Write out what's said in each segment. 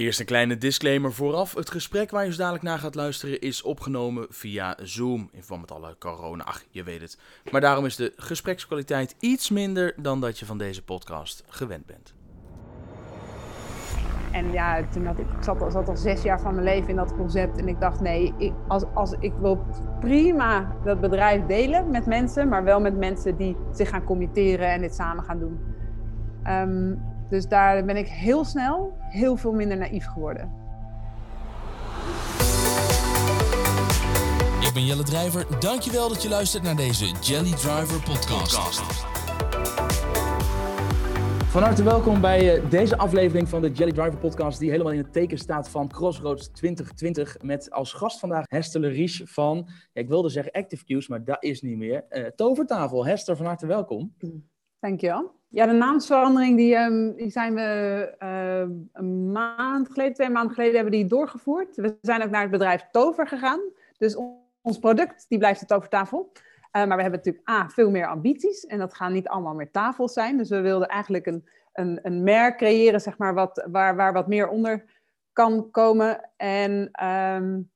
Eerst een kleine disclaimer vooraf. Het gesprek waar je zo dadelijk naar gaat luisteren is opgenomen via Zoom. In verband met alle corona, ach, je weet het. Maar daarom is de gesprekskwaliteit iets minder dan dat je van deze podcast gewend bent. En ja, toen had ik, zat, zat al zes jaar van mijn leven in dat concept. En ik dacht, nee, ik, als, als, ik wil prima dat bedrijf delen met mensen. Maar wel met mensen die zich gaan committeren en dit samen gaan doen. Ehm, dus daar ben ik heel snel heel veel minder naïef geworden. Ik ben Jelle Drijver. Dankjewel dat je luistert naar deze Jelly Driver podcast. Van harte welkom bij eh, deze aflevering van de Jelly Driver podcast, die helemaal in het teken staat van Crossroads 2020. Met als gast vandaag Hester Ries van, ja, ik wilde zeggen Active Cues, maar dat is niet meer. Uh, Tovertafel. Hester, van harte welkom. Dankjewel. Ja, de naamsverandering die, um, die zijn we uh, een maand geleden, twee maanden geleden hebben die doorgevoerd. We zijn ook naar het bedrijf Tover gegaan. Dus ons product die blijft de Tovertafel. Uh, maar we hebben natuurlijk A, veel meer ambities. En dat gaan niet allemaal meer tafels zijn. Dus we wilden eigenlijk een, een, een merk creëren, zeg maar, wat, waar, waar wat meer onder kan komen. En, um,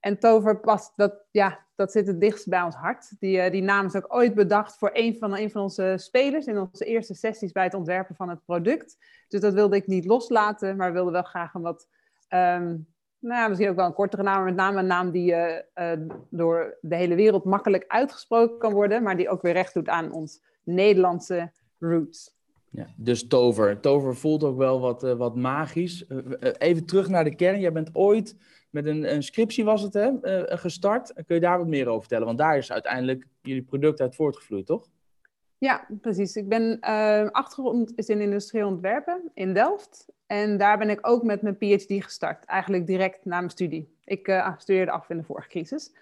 en Tover past, dat, ja, dat zit het dichtst bij ons hart. Die, uh, die naam is ook ooit bedacht voor een van, een van onze spelers in onze eerste sessies bij het ontwerpen van het product. Dus dat wilde ik niet loslaten, maar wilde wel graag een wat, um, nou ja, misschien ook wel een kortere naam, maar met name een naam die uh, uh, door de hele wereld makkelijk uitgesproken kan worden, maar die ook weer recht doet aan ons Nederlandse roots. Ja, dus tover. Tover voelt ook wel wat, wat magisch. even terug naar de kern. Jij bent ooit met een, een scriptie was het, hè, uh, gestart. Kun je daar wat meer over vertellen? Want daar is uiteindelijk jullie product uit voortgevloeid, toch? Ja, precies. Ik ben uh, achtergrond is in industrieel ontwerpen in Delft. En daar ben ik ook met mijn PhD gestart. Eigenlijk direct na mijn studie. Ik uh, studeerde af in de vorige crisis.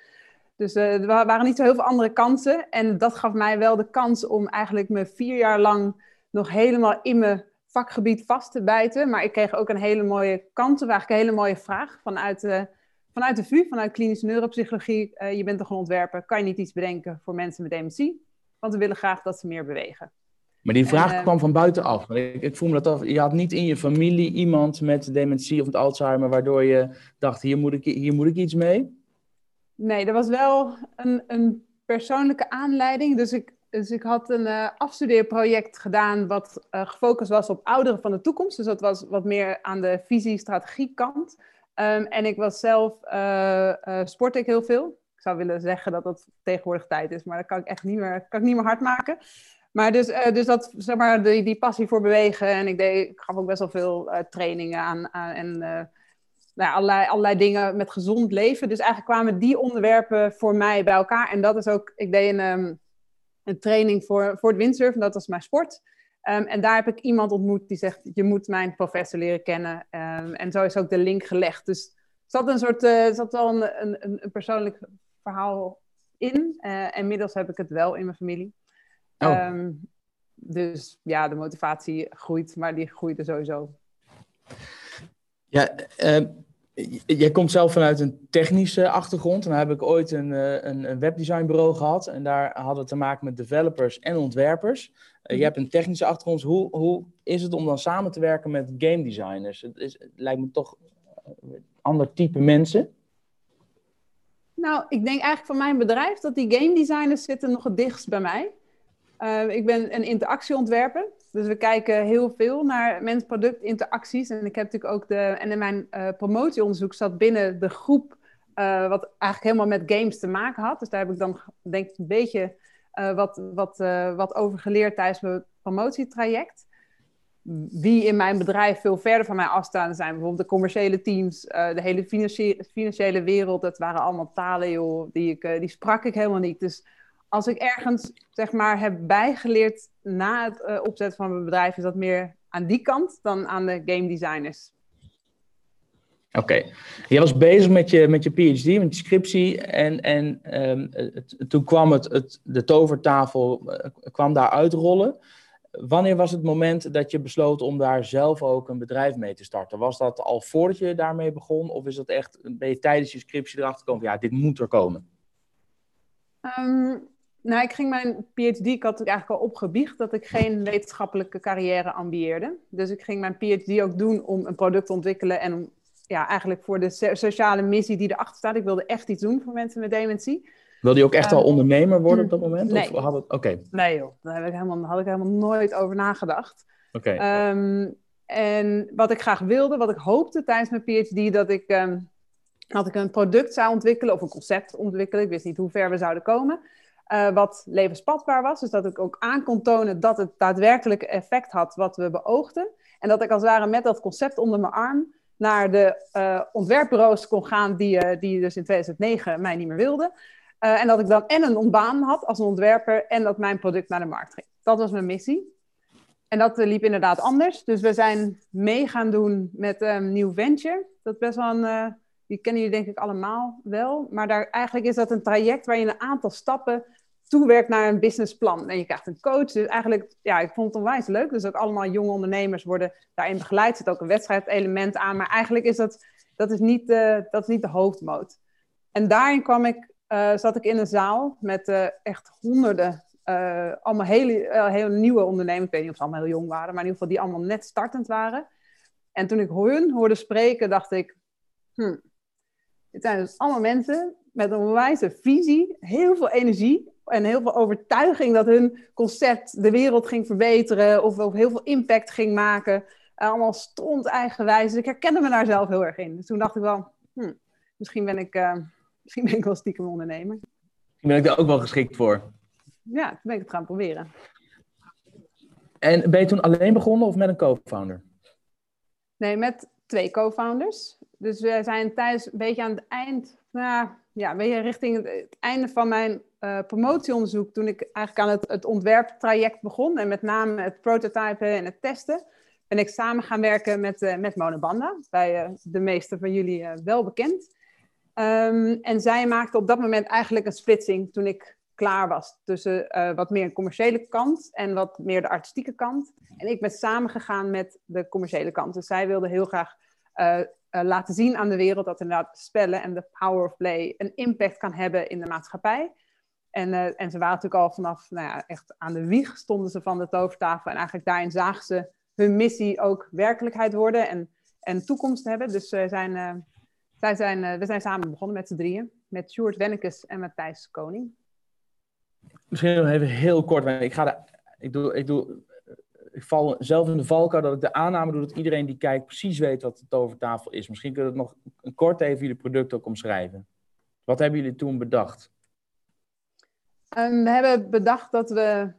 Dus er waren niet zo heel veel andere kansen. En dat gaf mij wel de kans om eigenlijk me vier jaar lang nog helemaal in mijn vakgebied vast te bijten. Maar ik kreeg ook een hele mooie kans, of eigenlijk een hele mooie vraag vanuit de, vanuit de VU, vanuit klinische neuropsychologie. Uh, je bent toch een ontwerper, kan je niet iets bedenken voor mensen met dementie? Want we willen graag dat ze meer bewegen. Maar die vraag en, uh, kwam van buitenaf. Ik, ik voel me dat af. Je had niet in je familie iemand met dementie of met Alzheimer, waardoor je dacht: hier moet ik, hier moet ik iets mee? Nee, er was wel een, een persoonlijke aanleiding. Dus ik, dus ik had een uh, afstudeerproject gedaan wat uh, gefocust was op ouderen van de toekomst. Dus dat was wat meer aan de visie-strategie kant. Um, en ik was zelf, uh, sport ik heel veel. Ik zou willen zeggen dat dat tegenwoordig tijd is, maar dat kan ik echt niet meer, kan ik niet meer hard maken. Maar dus, dus dat, zeg maar, die, die passie voor bewegen. En ik, deed, ik gaf ook best wel veel trainingen aan, aan en nou, allerlei, allerlei dingen met gezond leven. Dus eigenlijk kwamen die onderwerpen voor mij bij elkaar. En dat is ook, ik deed een... Um, een training voor, voor het windsurfen. Dat was mijn sport. Um, en daar heb ik iemand ontmoet die zegt: Je moet mijn professor leren kennen. Um, en zo is ook de link gelegd. Dus er zat een soort, uh, zat wel een, een, een, persoonlijk verhaal in. Uh, inmiddels heb ik het wel in mijn familie. Oh. Um, dus ja, de motivatie groeit, maar die groeit er sowieso. Ja, Jij komt zelf vanuit een technische achtergrond. En dan heb ik ooit een, een, een webdesignbureau gehad. En daar hadden we te maken met developers en ontwerpers. Uh, je hebt een technische achtergrond. Hoe, hoe is het om dan samen te werken met game designers? Het, is, het lijkt me toch een ander type mensen. Nou, ik denk eigenlijk van mijn bedrijf dat die game designers zitten nog het dichtst bij mij. Uh, ik ben een interactieontwerper. Dus we kijken heel veel naar mens-product interacties. En ik heb natuurlijk ook de. En in mijn uh, promotieonderzoek zat binnen de groep. Uh, wat eigenlijk helemaal met games te maken had. Dus daar heb ik dan denk ik een beetje uh, wat, wat, wat over geleerd tijdens mijn promotietraject. Wie in mijn bedrijf veel verder van mij afstaan zijn bijvoorbeeld de commerciële teams, de hele financiële wereld. Dat waren allemaal talen, joh, die, ik, die sprak ik helemaal niet. Dus als ik ergens zeg maar heb bijgeleerd na het uh, opzetten van mijn bedrijf, is dat meer aan die kant dan aan de game designers. Oké, okay. jij was bezig met je, met je PhD, met je scriptie en, en um, het, toen kwam het, het, de tovertafel uh, kwam daar uitrollen. Wanneer was het moment dat je besloot om daar zelf ook een bedrijf mee te starten? Was dat al voordat je daarmee begon of is dat echt, ben je tijdens je scriptie erachter gekomen, ja, dit moet er komen? Um, Nou, ik ging mijn PhD, ik had eigenlijk al opgebiecht dat ik geen wetenschappelijke carrière ambieerde. Dus ik ging mijn PhD ook doen om een product te ontwikkelen en om ja, eigenlijk voor de sociale missie die erachter staat. Ik wilde echt iets doen voor mensen met dementie. Wilde je ook echt al ehm, ondernemer worden op dat moment? Nee. Of had het... Oké. Nee joh, daar heb ik helemaal, had ik helemaal nooit over nagedacht. Oké. Ehm, en wat ik graag wilde, wat ik hoopte tijdens mijn PhD, dat ik, um, dat ik een product zou ontwikkelen of een concept ontwikkelen. Ik wist niet hoe ver we zouden komen. Uh, wat levensvatbaar was. Dus dat ik ook aan kon tonen dat het daadwerkelijk effect had wat we beoogden. En dat ik als het ware met dat concept onder mijn arm naar de uh, ontwerpbureaus kon gaan die, uh, die dus in 2009 mij niet meer wilden. en dat ik dan en een ontbaan had als ontwerper en dat mijn product naar de markt ging. Dat was mijn missie. En dat liep inderdaad anders. Dus we zijn mee gaan doen met een um, nieuw venture. Dat best wel een, die kennen jullie denk ik allemaal wel. Maar daar, eigenlijk is dat een traject waar je een aantal stappen toewerkt naar een businessplan. En je krijgt een coach. Dus eigenlijk, ja, ik vond het onwijs leuk. Dus ook allemaal jonge ondernemers worden daarin begeleid. Er zit ook een wedstrijdelement aan. Maar eigenlijk is dat, dat, is niet, de, dat is niet de hoofdmoot. En daarin kwam ik, uh, zat ik in een zaal met uh, echt honderden, allemaal hele, hele nieuwe ondernemers. Ik weet niet of ze allemaal heel jong waren, maar in ieder geval die allemaal net startend waren. En toen ik hun hoorde spreken, dacht ik, hm, dit zijn dus allemaal mensen met een onwijze visie, heel veel energie en heel veel overtuiging dat hun concept de wereld ging verbeteren of, of heel veel impact ging maken. Allemaal stond eigenwijs. Dus ik herkende me daar zelf heel erg in. Dus toen dacht ik wel, hm, misschien, ben ik, uh, misschien ben ik wel stiekem ondernemer. Misschien ben ik daar ook wel geschikt voor. Ja, toen ben ik het gaan proberen. En ben je toen alleen begonnen of met een co-founder? Nee, met twee co-founders. Dus we zijn tijdens een beetje aan het eind, nou, ja, een beetje richting het, einde van mijn uh, promotieonderzoek, toen ik eigenlijk aan het, het ontwerptraject begon, en met name het prototypen en het testen, ben ik samen gaan werken met, uh, met Monobanda, bij uh, de meeste van jullie wel bekend. Um, en zij maakte op dat moment eigenlijk een splitsing toen ik klaar was tussen wat meer een commerciële kant en wat meer de artistieke kant. En ik ben samengegaan met de commerciële kant. Dus zij wilde heel graag laten zien aan de wereld dat inderdaad spellen en de power of play een impact kan hebben in de maatschappij. En, uh, en ze waren natuurlijk al vanaf, nou ja, echt aan de wieg stonden ze van de tovertafel. En eigenlijk daarin zagen ze hun missie ook werkelijkheid worden en, en toekomst hebben. Dus uh, zijn, uh, zij zijn, we zijn samen begonnen met z'n drieën. Met Sjoerd Wennekes en Matthijs Koning. Misschien nog even heel kort. Ik, ga ik, doe, ik doe ik val zelf in de valkuil dat ik de aanname doe dat iedereen die kijkt precies weet wat de tovertafel is. Misschien kunnen we het nog kort even jullie product ook omschrijven. Wat hebben jullie toen bedacht? Um, we hebben bedacht dat we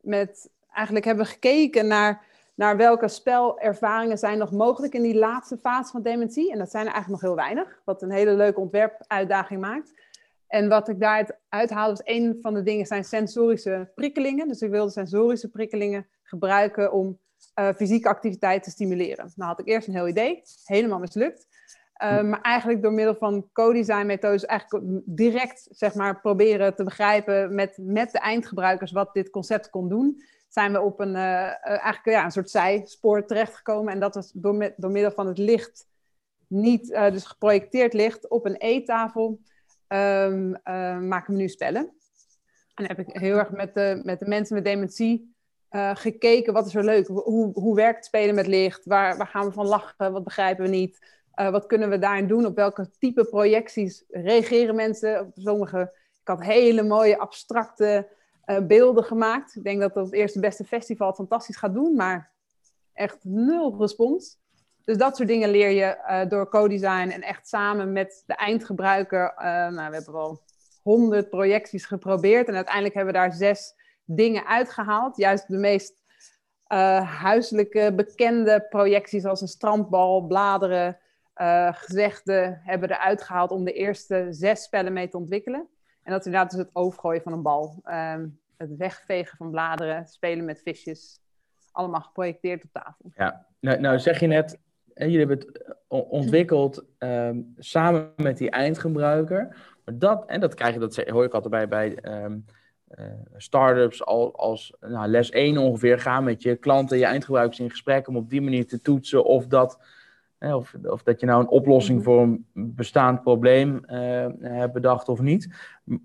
met eigenlijk hebben gekeken naar, naar welke spelervaringen zijn nog mogelijk in die laatste fase van dementie. En dat zijn er eigenlijk nog heel weinig, wat een hele leuke ontwerpuitdaging maakt. En wat ik daaruit uithaalde, was een van de dingen zijn sensorische prikkelingen. Dus ik wilde sensorische prikkelingen gebruiken om uh, fysieke activiteit te stimuleren. Nou had ik eerst een heel idee, helemaal mislukt. Uh, maar eigenlijk door middel van co-design methodes eigenlijk direct zeg maar, proberen te begrijpen met, met de eindgebruikers wat dit concept kon doen, zijn we op een, uh, eigenlijk, ja, een soort zijspoor terechtgekomen. En dat was door, door middel van het licht, niet dus geprojecteerd licht, op een eettafel um, maken we nu spellen. En dan heb ik heel erg met de, met de mensen met dementie uh, gekeken, wat is er leuk? Hoe, hoe werkt spelen met licht? Waar, waar gaan we van lachen? Wat begrijpen we niet? Uh, wat kunnen we daarin doen? Op welke type projecties reageren mensen? Sommige, ik had hele mooie abstracte uh, beelden gemaakt. Ik denk dat dat het eerste beste festival fantastisch gaat doen, maar echt nul respons. Dus dat soort dingen leer je door co-design en echt samen met de eindgebruiker. nou, we hebben wel honderd projecties geprobeerd en uiteindelijk hebben we daar zes dingen uitgehaald. Juist de meest huiselijke, bekende projecties als een strandbal, bladeren, uh, gezegden hebben eruit gehaald om de eerste zes spellen mee te ontwikkelen. En dat is inderdaad dus het overgooien van een bal. Um, het wegvegen van bladeren, spelen met visjes. Allemaal geprojecteerd op tafel. Ja, nou, nou zeg je net, jullie hebben het ontwikkeld um, samen met die eindgebruiker. Maar dat, en dat krijg je, dat hoor ik altijd bij, bij um, uh, startups al, als nou, les 1 ongeveer gaan met je klanten, je eindgebruikers in gesprek om op die manier te toetsen of dat of, of dat je nou een oplossing Mhm. voor een bestaand probleem eh, hebt bedacht of niet.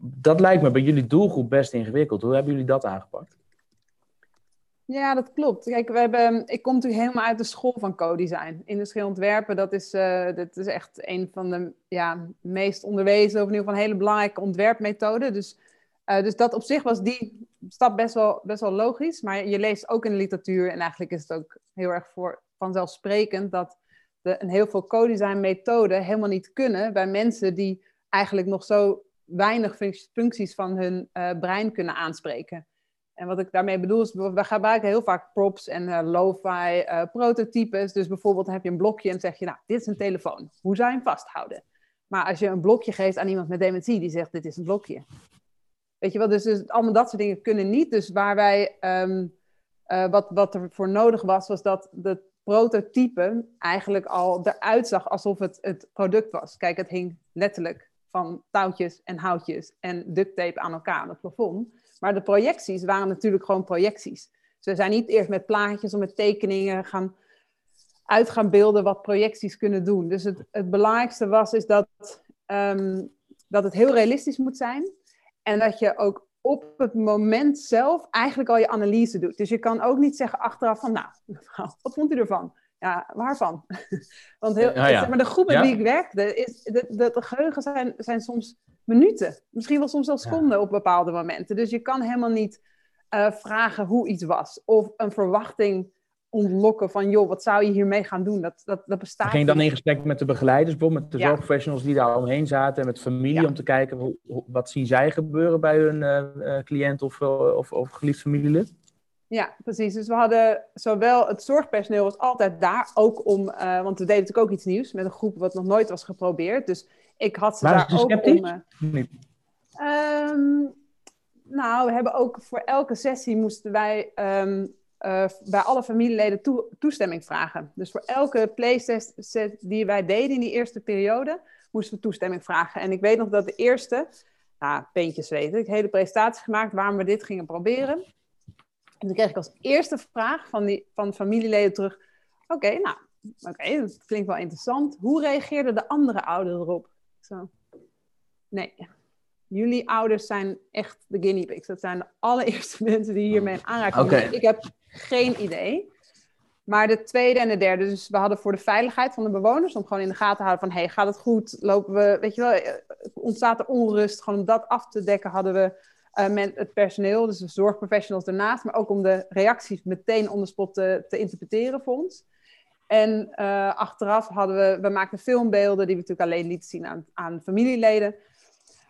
Dat lijkt me bij jullie doelgroep best ingewikkeld. Hoe hebben jullie dat aangepakt? Ja, dat klopt. Kijk, we hebben, ik kom natuurlijk helemaal uit de school van co-design. Industrieel ontwerpen, dat is, eh, dat is echt een van de ja, meest onderwezen, of in ieder geval een hele belangrijke ontwerpmethode. Dus, eh, dus dat op zich was die stap best wel, best wel logisch. Maar je leest ook in de literatuur, en eigenlijk is het ook heel erg voor, vanzelfsprekend, dat een heel veel co-design methoden helemaal niet kunnen bij mensen die eigenlijk nog zo weinig func- functies van hun eh, brein kunnen aanspreken. En wat ik daarmee bedoel is, we gebruiken heel vaak props en eh, lo-fi eh, prototypes. Dus bijvoorbeeld heb je een blokje en zeg je, nou, dit is een telefoon. Hoe zou je hem vasthouden? Maar als je een blokje geeft aan iemand met dementie, die zegt, dit is een blokje. Weet je wel, dus, dus allemaal dat soort dingen kunnen niet. Dus waar wij, ehm, eh, wat, wat er voor nodig was, was dat de prototype eigenlijk al eruit zag alsof het het product was. Kijk, het hing letterlijk van touwtjes en houtjes en duct tape aan elkaar aan het plafond. Maar de projecties waren natuurlijk gewoon projecties. We zijn niet eerst met plaatjes of met tekeningen gaan uit gaan beelden wat projecties kunnen doen. Dus het, het belangrijkste was is dat, ehm, dat het heel realistisch moet zijn. En dat je ook op het moment zelf eigenlijk al je analyse doet. Dus je kan ook niet zeggen achteraf van, nou, mevrouw, wat vond u ervan? Ja, waarvan? Want heel, Ja, ja. Zeg maar de groep met Ja. wie ik werkte, is, de, de, de geheugen zijn, zijn soms minuten. Misschien wel soms wel seconden op bepaalde momenten. Dus je kan helemaal niet eh, vragen hoe iets was. Of een verwachting ontlokken van, joh, wat zou je hiermee gaan doen? Dat, dat, dat bestaat Ging je dan in gesprek met de begeleiders, bijvoorbeeld met de Ja. zorgprofessionals die daar omheen zaten, en met familie Ja. om te kijken hoe, wat zien zij gebeuren bij hun eh, eh, cliënt of, eh, of, of geliefd familielid? Ja, precies. Dus we hadden zowel het zorgpersoneel was altijd daar, ook om, want we deden natuurlijk ook iets nieuws met een groep wat nog nooit was geprobeerd. Dus ik had ze daar ook sceptisch? om. eh, Niet. Ehm, nou, we hebben ook voor elke sessie moesten wij ehm, eh, bij alle familieleden toe- toestemming vragen. Dus voor elke playset set die wij deden in die eerste periode, moesten we toestemming vragen. En ik weet nog dat de eerste, nou, peentjes weten, ik hele presentatie gemaakt waarom we dit gingen proberen. En toen kreeg ik als eerste vraag van, die, van familieleden terug, oké, nou, oké, dat klinkt wel interessant. Hoe reageerden de andere ouderen erop? Zo, nee, jullie ouders zijn echt de guinea pigs. Dat zijn de allereerste mensen die hiermee in aanraking Oké. komen. Ik heb geen idee. Maar de tweede en de derde, dus we hadden voor de veiligheid van de bewoners, om gewoon in de gaten te houden van, hey, gaat het goed? Lopen we, weet je wel, eh, ontstaat er onrust? Gewoon om dat af te dekken hadden we eh, met het personeel, dus de zorgprofessionals daarnaast, maar ook om de reacties meteen on the spot te, te interpreteren voor ons. En eh, achteraf hadden we, we maakten filmbeelden die we natuurlijk alleen lieten zien aan, aan familieleden.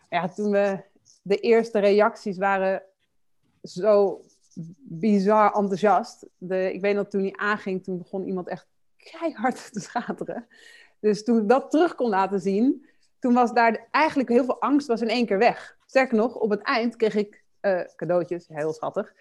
Ja, toen we, de eerste reacties waren zo bizar enthousiast. De, ik weet nog toen hij aanging, toen begon iemand echt keihard te schateren. Dus toen ik dat terug kon laten zien, toen was daar eigenlijk heel veel angst was in één keer weg. Sterker nog, op het eind kreeg ik eh, cadeautjes, heel schattig,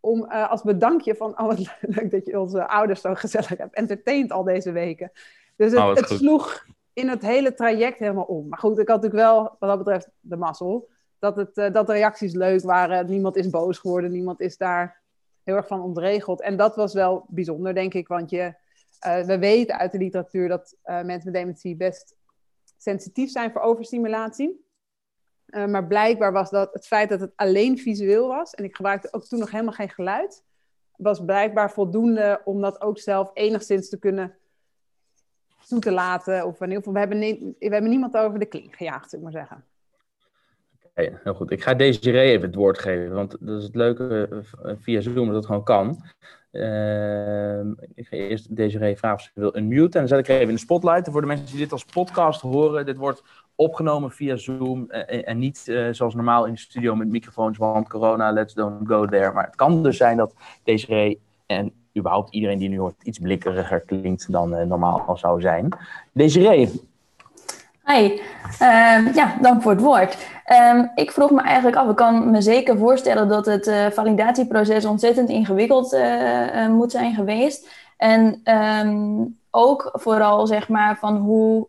om eh, als bedankje van, oh wat leuk dat je onze ouders zo gezellig hebt entertained al deze weken. Dus het, Oh, het sloeg in het hele traject helemaal om. Maar goed, ik had natuurlijk wel, wat dat betreft, de mazzel. Dat, het, eh, dat de reacties leuk waren. Niemand is boos geworden. Niemand is daar heel erg van ontregeld. En dat was wel bijzonder, denk ik. Want je, eh, we weten uit de literatuur dat eh, mensen met dementie best sensitief zijn voor overstimulatie. Maar blijkbaar was dat het feit dat het alleen visueel was. En ik gebruikte ook toen nog helemaal geen geluid. Was blijkbaar voldoende om dat ook zelf enigszins te kunnen toe te laten. Of in ieder geval, we hebben, we hebben niemand over de kling gejaagd, zou ik maar zeggen. Heel goed. Ik ga Desiree even het woord geven, want dat is het leuke eh, via Zoom dat het gewoon kan. Ehm, ik ga eerst Desiree vragen of ze wil unmuten. En dan zet ik even in de spotlight. Voor de mensen die dit als podcast horen, dit wordt opgenomen via Zoom eh, en, niet eh, zoals normaal in de studio met microfoons, want corona, let's don't go there. Maar het kan dus zijn dat Desiree en überhaupt iedereen die nu hoort iets blikkeriger klinkt dan normaal zou zijn. Desiree, Hi, Ehm, ja, dank voor het woord. Ehm, ik vroeg me eigenlijk af, ik kan me zeker voorstellen dat het eh, validatieproces ontzettend ingewikkeld eh, eh, moet zijn geweest. En ehm, ook vooral zeg maar van hoe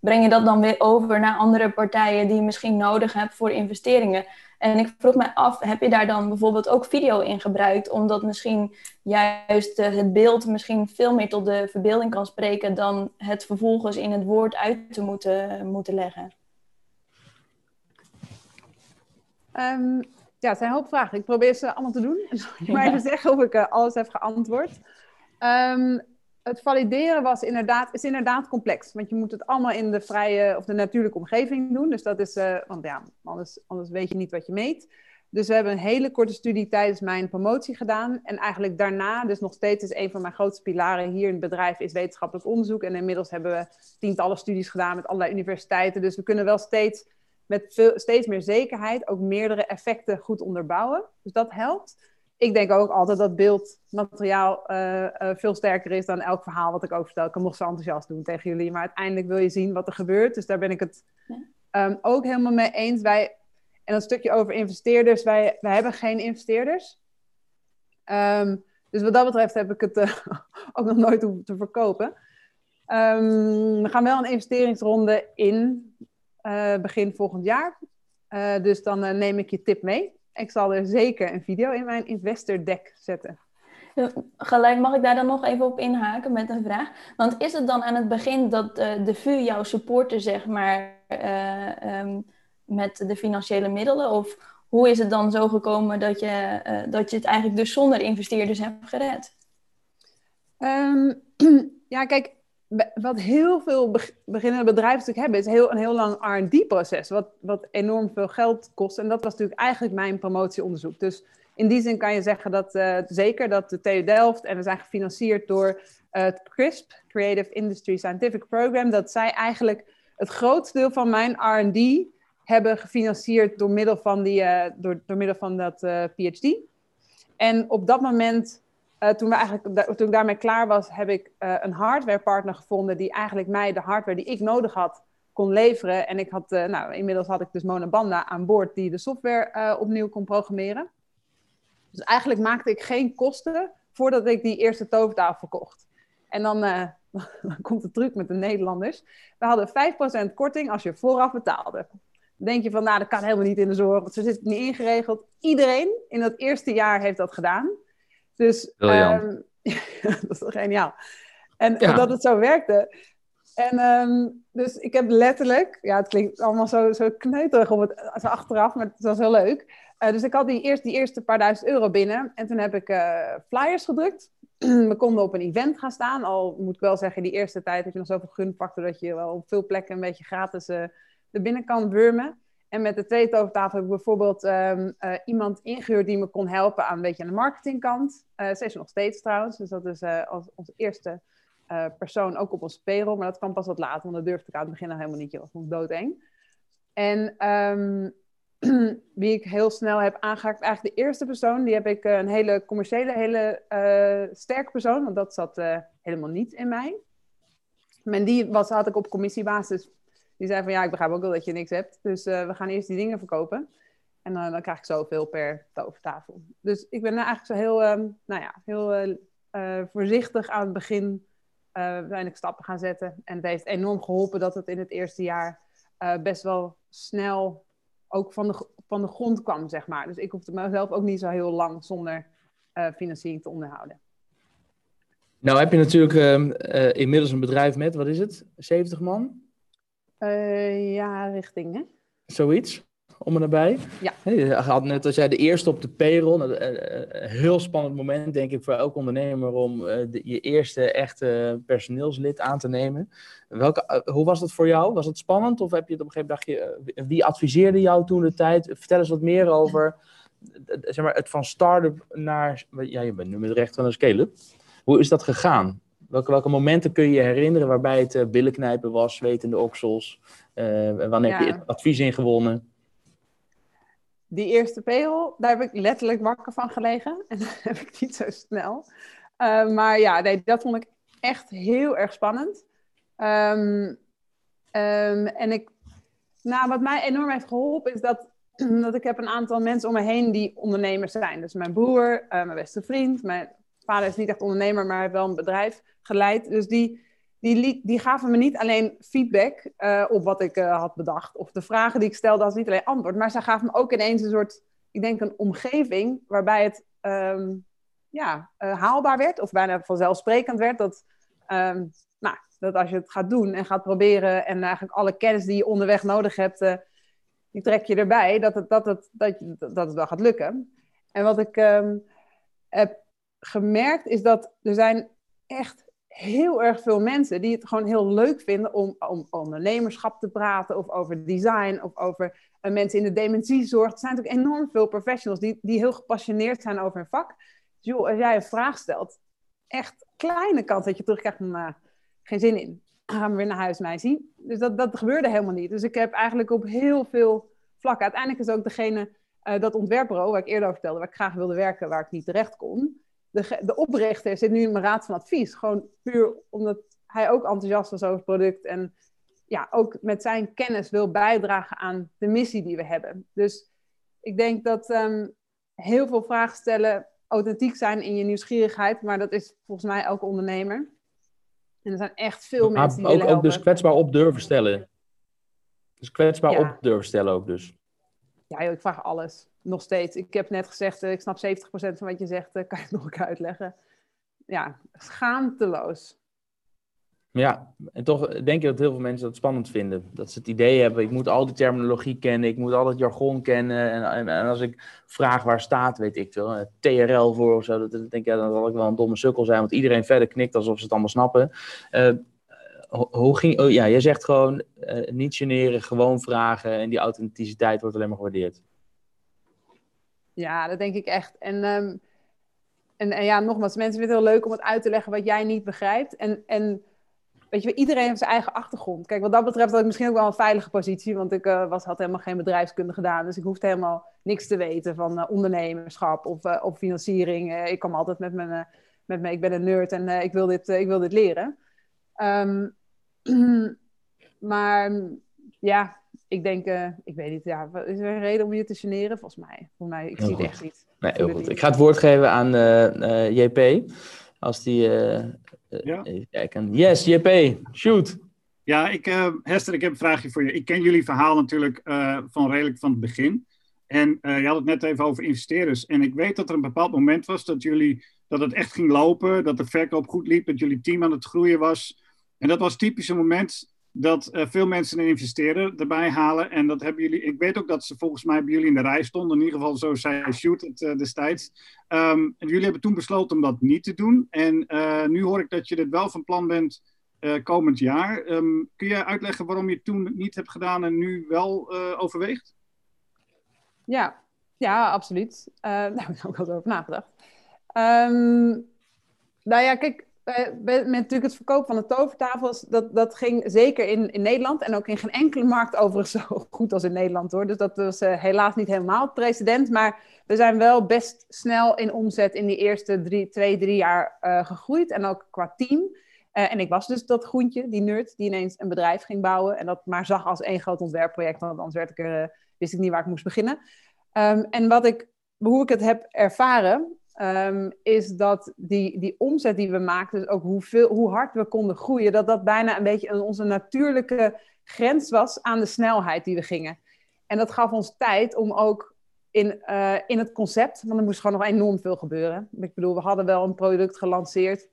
breng je dat dan weer over naar andere partijen die je misschien nodig hebt voor investeringen. En ik vroeg mij af, heb je daar dan bijvoorbeeld ook video in gebruikt, omdat misschien juist eh, het beeld misschien veel meer tot de verbeelding kan spreken dan het vervolgens in het woord uit te moeten, moeten leggen? Um, ja, het zijn een hoop vragen. Ik probeer ze allemaal te doen. En dan je mij even zeggen of ik uh, alles heb geantwoord. Um, het valideren was inderdaad, is inderdaad complex. Want je moet het allemaal in de vrije of de natuurlijke omgeving doen. Dus dat is, uh, want ja, anders, anders weet je niet wat je meet. Dus we hebben een hele korte studie tijdens mijn promotie gedaan. En eigenlijk daarna, dus nog steeds is een van mijn grootste pilaren hier in het bedrijf, is wetenschappelijk onderzoek. En inmiddels hebben we tientallen studies gedaan met allerlei universiteiten. Dus we kunnen wel steeds met veel, steeds meer zekerheid ook meerdere effecten goed onderbouwen. Dus dat helpt. Ik denk ook altijd dat beeldmateriaal uh, uh, veel sterker is dan elk verhaal wat ik ook vertel. Ik kan nog zo enthousiast doen tegen jullie, maar uiteindelijk wil je zien wat er gebeurt. Dus daar ben ik het um, ook helemaal mee eens. Wij, en een stukje over investeerders. Wij, wij hebben geen investeerders. Um, dus wat dat betreft heb ik het uh, ook nog nooit hoeven te verkopen. Um, we gaan wel een investeringsronde in begin volgend jaar. Dus dan neem ik je tip mee. Ik zal er zeker een video in mijn investor deck zetten. Gelijk mag ik daar dan nog even op inhaken met een vraag. Want is het dan aan het begin dat de VU jouw supporter, zeg maar, um, met de financiële middelen? Of hoe is het dan zo gekomen dat je, dat je het eigenlijk dus zonder investeerders hebt gered? Um, ja, kijk, wat heel veel beginnende bedrijven natuurlijk hebben, is heel, een heel lang RD-proces, wat, wat enorm veel geld kost. En dat was natuurlijk eigenlijk mijn promotieonderzoek. Dus in die zin kan je zeggen dat uh, zeker dat de TU Delft, en we zijn gefinancierd door uh, het CRISP, Creative Industry Scientific Program, dat zij eigenlijk het grootste deel van mijn RD hebben gefinancierd door middel van, die, uh, door, door middel van dat PhD. En op dat moment uh, toen, we eigenlijk, toen ik daarmee klaar was, heb ik uh, een hardwarepartner gevonden die eigenlijk mij de hardware die ik nodig had kon leveren. En ik had, uh, nou, inmiddels had ik dus Mona Banda aan boord die de software opnieuw kon programmeren. Dus eigenlijk maakte ik geen kosten voordat ik die eerste tovertafel verkocht. En dan, dan komt de truc met de Nederlanders. We hadden 5% korting als je vooraf betaalde. Dan denk je van, nou, dat kan helemaal niet in de zorg, want zo zit het niet ingeregeld. Iedereen in dat eerste jaar heeft dat gedaan. Dus um, dat is toch geniaal. En, ja. dat het zo werkte. En um, dus ik heb letterlijk, ja, het klinkt allemaal zo, zo kneuterig om het zo achteraf, maar het was heel leuk. Uh, dus ik had die, eerst, die eerste paar duizend euro binnen en toen heb ik uh, flyers gedrukt. We konden op een event gaan staan, al moet ik wel zeggen, die eerste tijd heb je nog zoveel gunfactor dat je wel op veel plekken een beetje gratis uh, er binnen kan wurmen. En met de tweede overtafel heb ik bijvoorbeeld um, uh, iemand ingehuurd die me kon helpen aan beetje aan de marketingkant. Uh, ze is nog steeds trouwens, dus dat is als, onze eerste persoon ook op ons payroll. Maar dat kwam pas wat later, want dat durfde ik aan het begin nog helemaal niet. Dat vond ik doodeng. En um, wie ik heel snel heb aangehaakt, eigenlijk de eerste persoon, die heb ik een hele commerciële, hele sterke persoon, want dat zat helemaal niet in mij. En die was, had ik op commissiebasis die zei van ja, ik begrijp ook wel dat je niks hebt. Dus uh, we gaan eerst die dingen verkopen. En uh, dan krijg ik zoveel per tovertafel. Dus ik ben eigenlijk zo heel, um, nou ja, heel uh, voorzichtig aan het begin uiteindelijk stappen gaan zetten. En het heeft enorm geholpen dat het in het eerste jaar best wel snel ook van de, van de grond kwam, zeg maar. Dus ik hoefde mezelf ook niet zo heel lang zonder financiering te onderhouden. Nou heb je natuurlijk ehm, inmiddels een bedrijf met, wat is het, 70 man? Uh, ja, richting, hè? Zoiets, om en nabij. Ja. Je had net als jij de eerste op de payroll. Een eh, heel spannend moment, denk ik, voor elke ondernemer om de, je eerste echte personeelslid aan te nemen. Welke, hoe was dat voor jou? Was het spannend? Of heb je het op een gegeven moment, dacht je, wie adviseerde jou toen de tijd? Vertel eens wat meer over zeg maar, het van start-up naar, ja, je bent nu met recht van een scale-up. Hoe is dat gegaan? Welke, welke momenten kun je je herinneren waarbij het uh, billenknijpen was, zwetende oksels? Uh, wanneer ja. heb je advies ingewonnen? Die eerste payroll, daar heb ik letterlijk wakker van gelegen. En dat heb ik niet zo snel. Uh, maar ja, nee, dat vond ik echt heel erg spannend. Um, um, en ik, nou, wat mij enorm heeft geholpen is dat, dat ik heb een aantal mensen om me heen die ondernemers zijn. Dus mijn broer, uh, mijn beste vriend, mijn vader is niet echt ondernemer, maar heeft wel een bedrijf geleid. Dus die, die, die gaven me niet alleen feedback uh, op wat ik uh, had bedacht. Of de vragen die ik stelde, als niet alleen antwoord. Maar ze gaven me ook ineens een soort, ik denk een omgeving waarbij het um, ja, uh, haalbaar werd. Of bijna vanzelfsprekend werd. Dat, um, nou, dat als je het gaat doen en gaat proberen en eigenlijk alle kennis die je onderweg nodig hebt, die trek je erbij, dat het, dat, het, dat, dat het wel gaat lukken. En wat ik um, heb gemerkt is dat er zijn echt heel erg veel mensen die het gewoon heel leuk vinden om, om ondernemerschap te praten of over design of over mensen in de dementiezorg. Er zijn natuurlijk enorm veel professionals die, die heel gepassioneerd zijn over hun vak. Dus als jij een vraag stelt, echt kleine kans dat je terugkrijgt van uh, geen zin in. Gaan we weer naar huis mij zien. Dus dat, dat gebeurde helemaal niet. Dus ik heb eigenlijk op heel veel vlakken. Uiteindelijk is ook degene, uh, dat ontwerpbureau waar ik eerder over vertelde, waar ik graag wilde werken, waar ik niet terecht kon de, de oprichter zit nu in mijn raad van advies. Gewoon puur omdat hij ook enthousiast was over het product. En ja, ook met zijn kennis wil bijdragen aan de missie die we hebben. Dus ik denk dat um, heel veel vragen stellen authentiek zijn in je nieuwsgierigheid. Maar dat is volgens mij elke ondernemer. En er zijn echt veel maar mensen die ook, willen ook dus kwetsbaar op durven stellen. Dus kwetsbaar Ja. op durven stellen ook dus. Ja, ik vraag alles. Nog steeds. Ik heb net gezegd, eh, ik snap 70% van wat je zegt. eh, kan je het nog een keer uitleggen? Ja, schaamteloos. Ja, en toch denk je dat heel veel mensen dat spannend vinden. Dat ze het idee hebben, ik moet al die terminologie kennen, ik moet al het jargon kennen. En, als ik vraag waar staat, weet ik veel, eh, TRL voor of zo, dat, denk ik, ja, dan zal ik wel een domme sukkel zijn, want iedereen verder knikt alsof ze het allemaal snappen. Eh, ho- hoe ging, oh, ja, je zegt gewoon eh, niet generen, gewoon vragen en die authenticiteit wordt alleen maar gewaardeerd. Ja, dat denk ik echt. En, ehm, en, en ja, nogmaals, mensen vinden het heel leuk om het uit te leggen wat jij niet begrijpt. En, en weet je, iedereen heeft zijn eigen achtergrond. Kijk, wat dat betreft had ik misschien ook wel een veilige positie, want ik eh, was, had helemaal geen bedrijfskunde gedaan. Dus ik hoefde helemaal niks te weten van eh, ondernemerschap of, of financiering. Ik kwam altijd met mijn, met mijn, ik ben een nerd en ik, wil dit, ik wil dit leren. Ehm, maar ja, ik denk, eh, ik weet niet, ja, is er een reden om je te generen? Volgens mij, volgens mij ik Heel zie het echt niet. Nee, heel goed. niet. Ik ga het woord geven aan eh, eh, JP. Als die. Ja. even kijken. Yes, JP, shoot. Ja, ik, eh, Hester, ik heb een vraagje voor je. Ik ken jullie verhaal natuurlijk eh, van redelijk van het begin. En eh, je had het net even over investeerders. En ik weet dat er een bepaald moment was dat, jullie, dat het echt ging lopen, dat de verkoop goed liep, dat jullie team aan het groeien was. En dat was typisch een moment dat eh, veel mensen een investeerder erbij halen. En dat hebben jullie. Ik weet ook dat ze volgens mij bij jullie in de rij stonden. In ieder geval, zo zei Shoot het eh, destijds. Ehm, en jullie hebben toen besloten om dat niet te doen. En eh, nu hoor ik dat je dit wel van plan bent komend jaar. Ehm, kun je uitleggen waarom je toen niet hebt gedaan en nu wel overweegt? Ja, ja, absoluut. Daar heb ik ook eens over nagedacht. Ehm, nou ja, kijk, met, natuurlijk het verkoop van de tovertafels, dat, dat ging zeker in, in Nederland en ook in geen enkele markt overigens zo goed als in Nederland hoor. Dus dat was eh, helaas niet helemaal het precedent, maar we zijn wel best snel in omzet in die eerste drie, twee, drie jaar eh, gegroeid en ook qua team. Eh, en ik was dus dat groentje, die nerd, die ineens een bedrijf ging bouwen en dat maar zag als één groot ontwerpproject, want anders werd ik wist ik niet waar ik moest beginnen. Ehm, en wat ik, hoe ik het heb ervaren, ehm, is dat die, die omzet die we maakten, dus ook hoeveel, hoe hard we konden groeien, dat dat bijna een beetje onze natuurlijke grens was aan de snelheid die we gingen. En dat gaf ons tijd om ook in, eh, in het concept, want er moest gewoon nog enorm veel gebeuren. Ik bedoel, we hadden wel een product gelanceerd,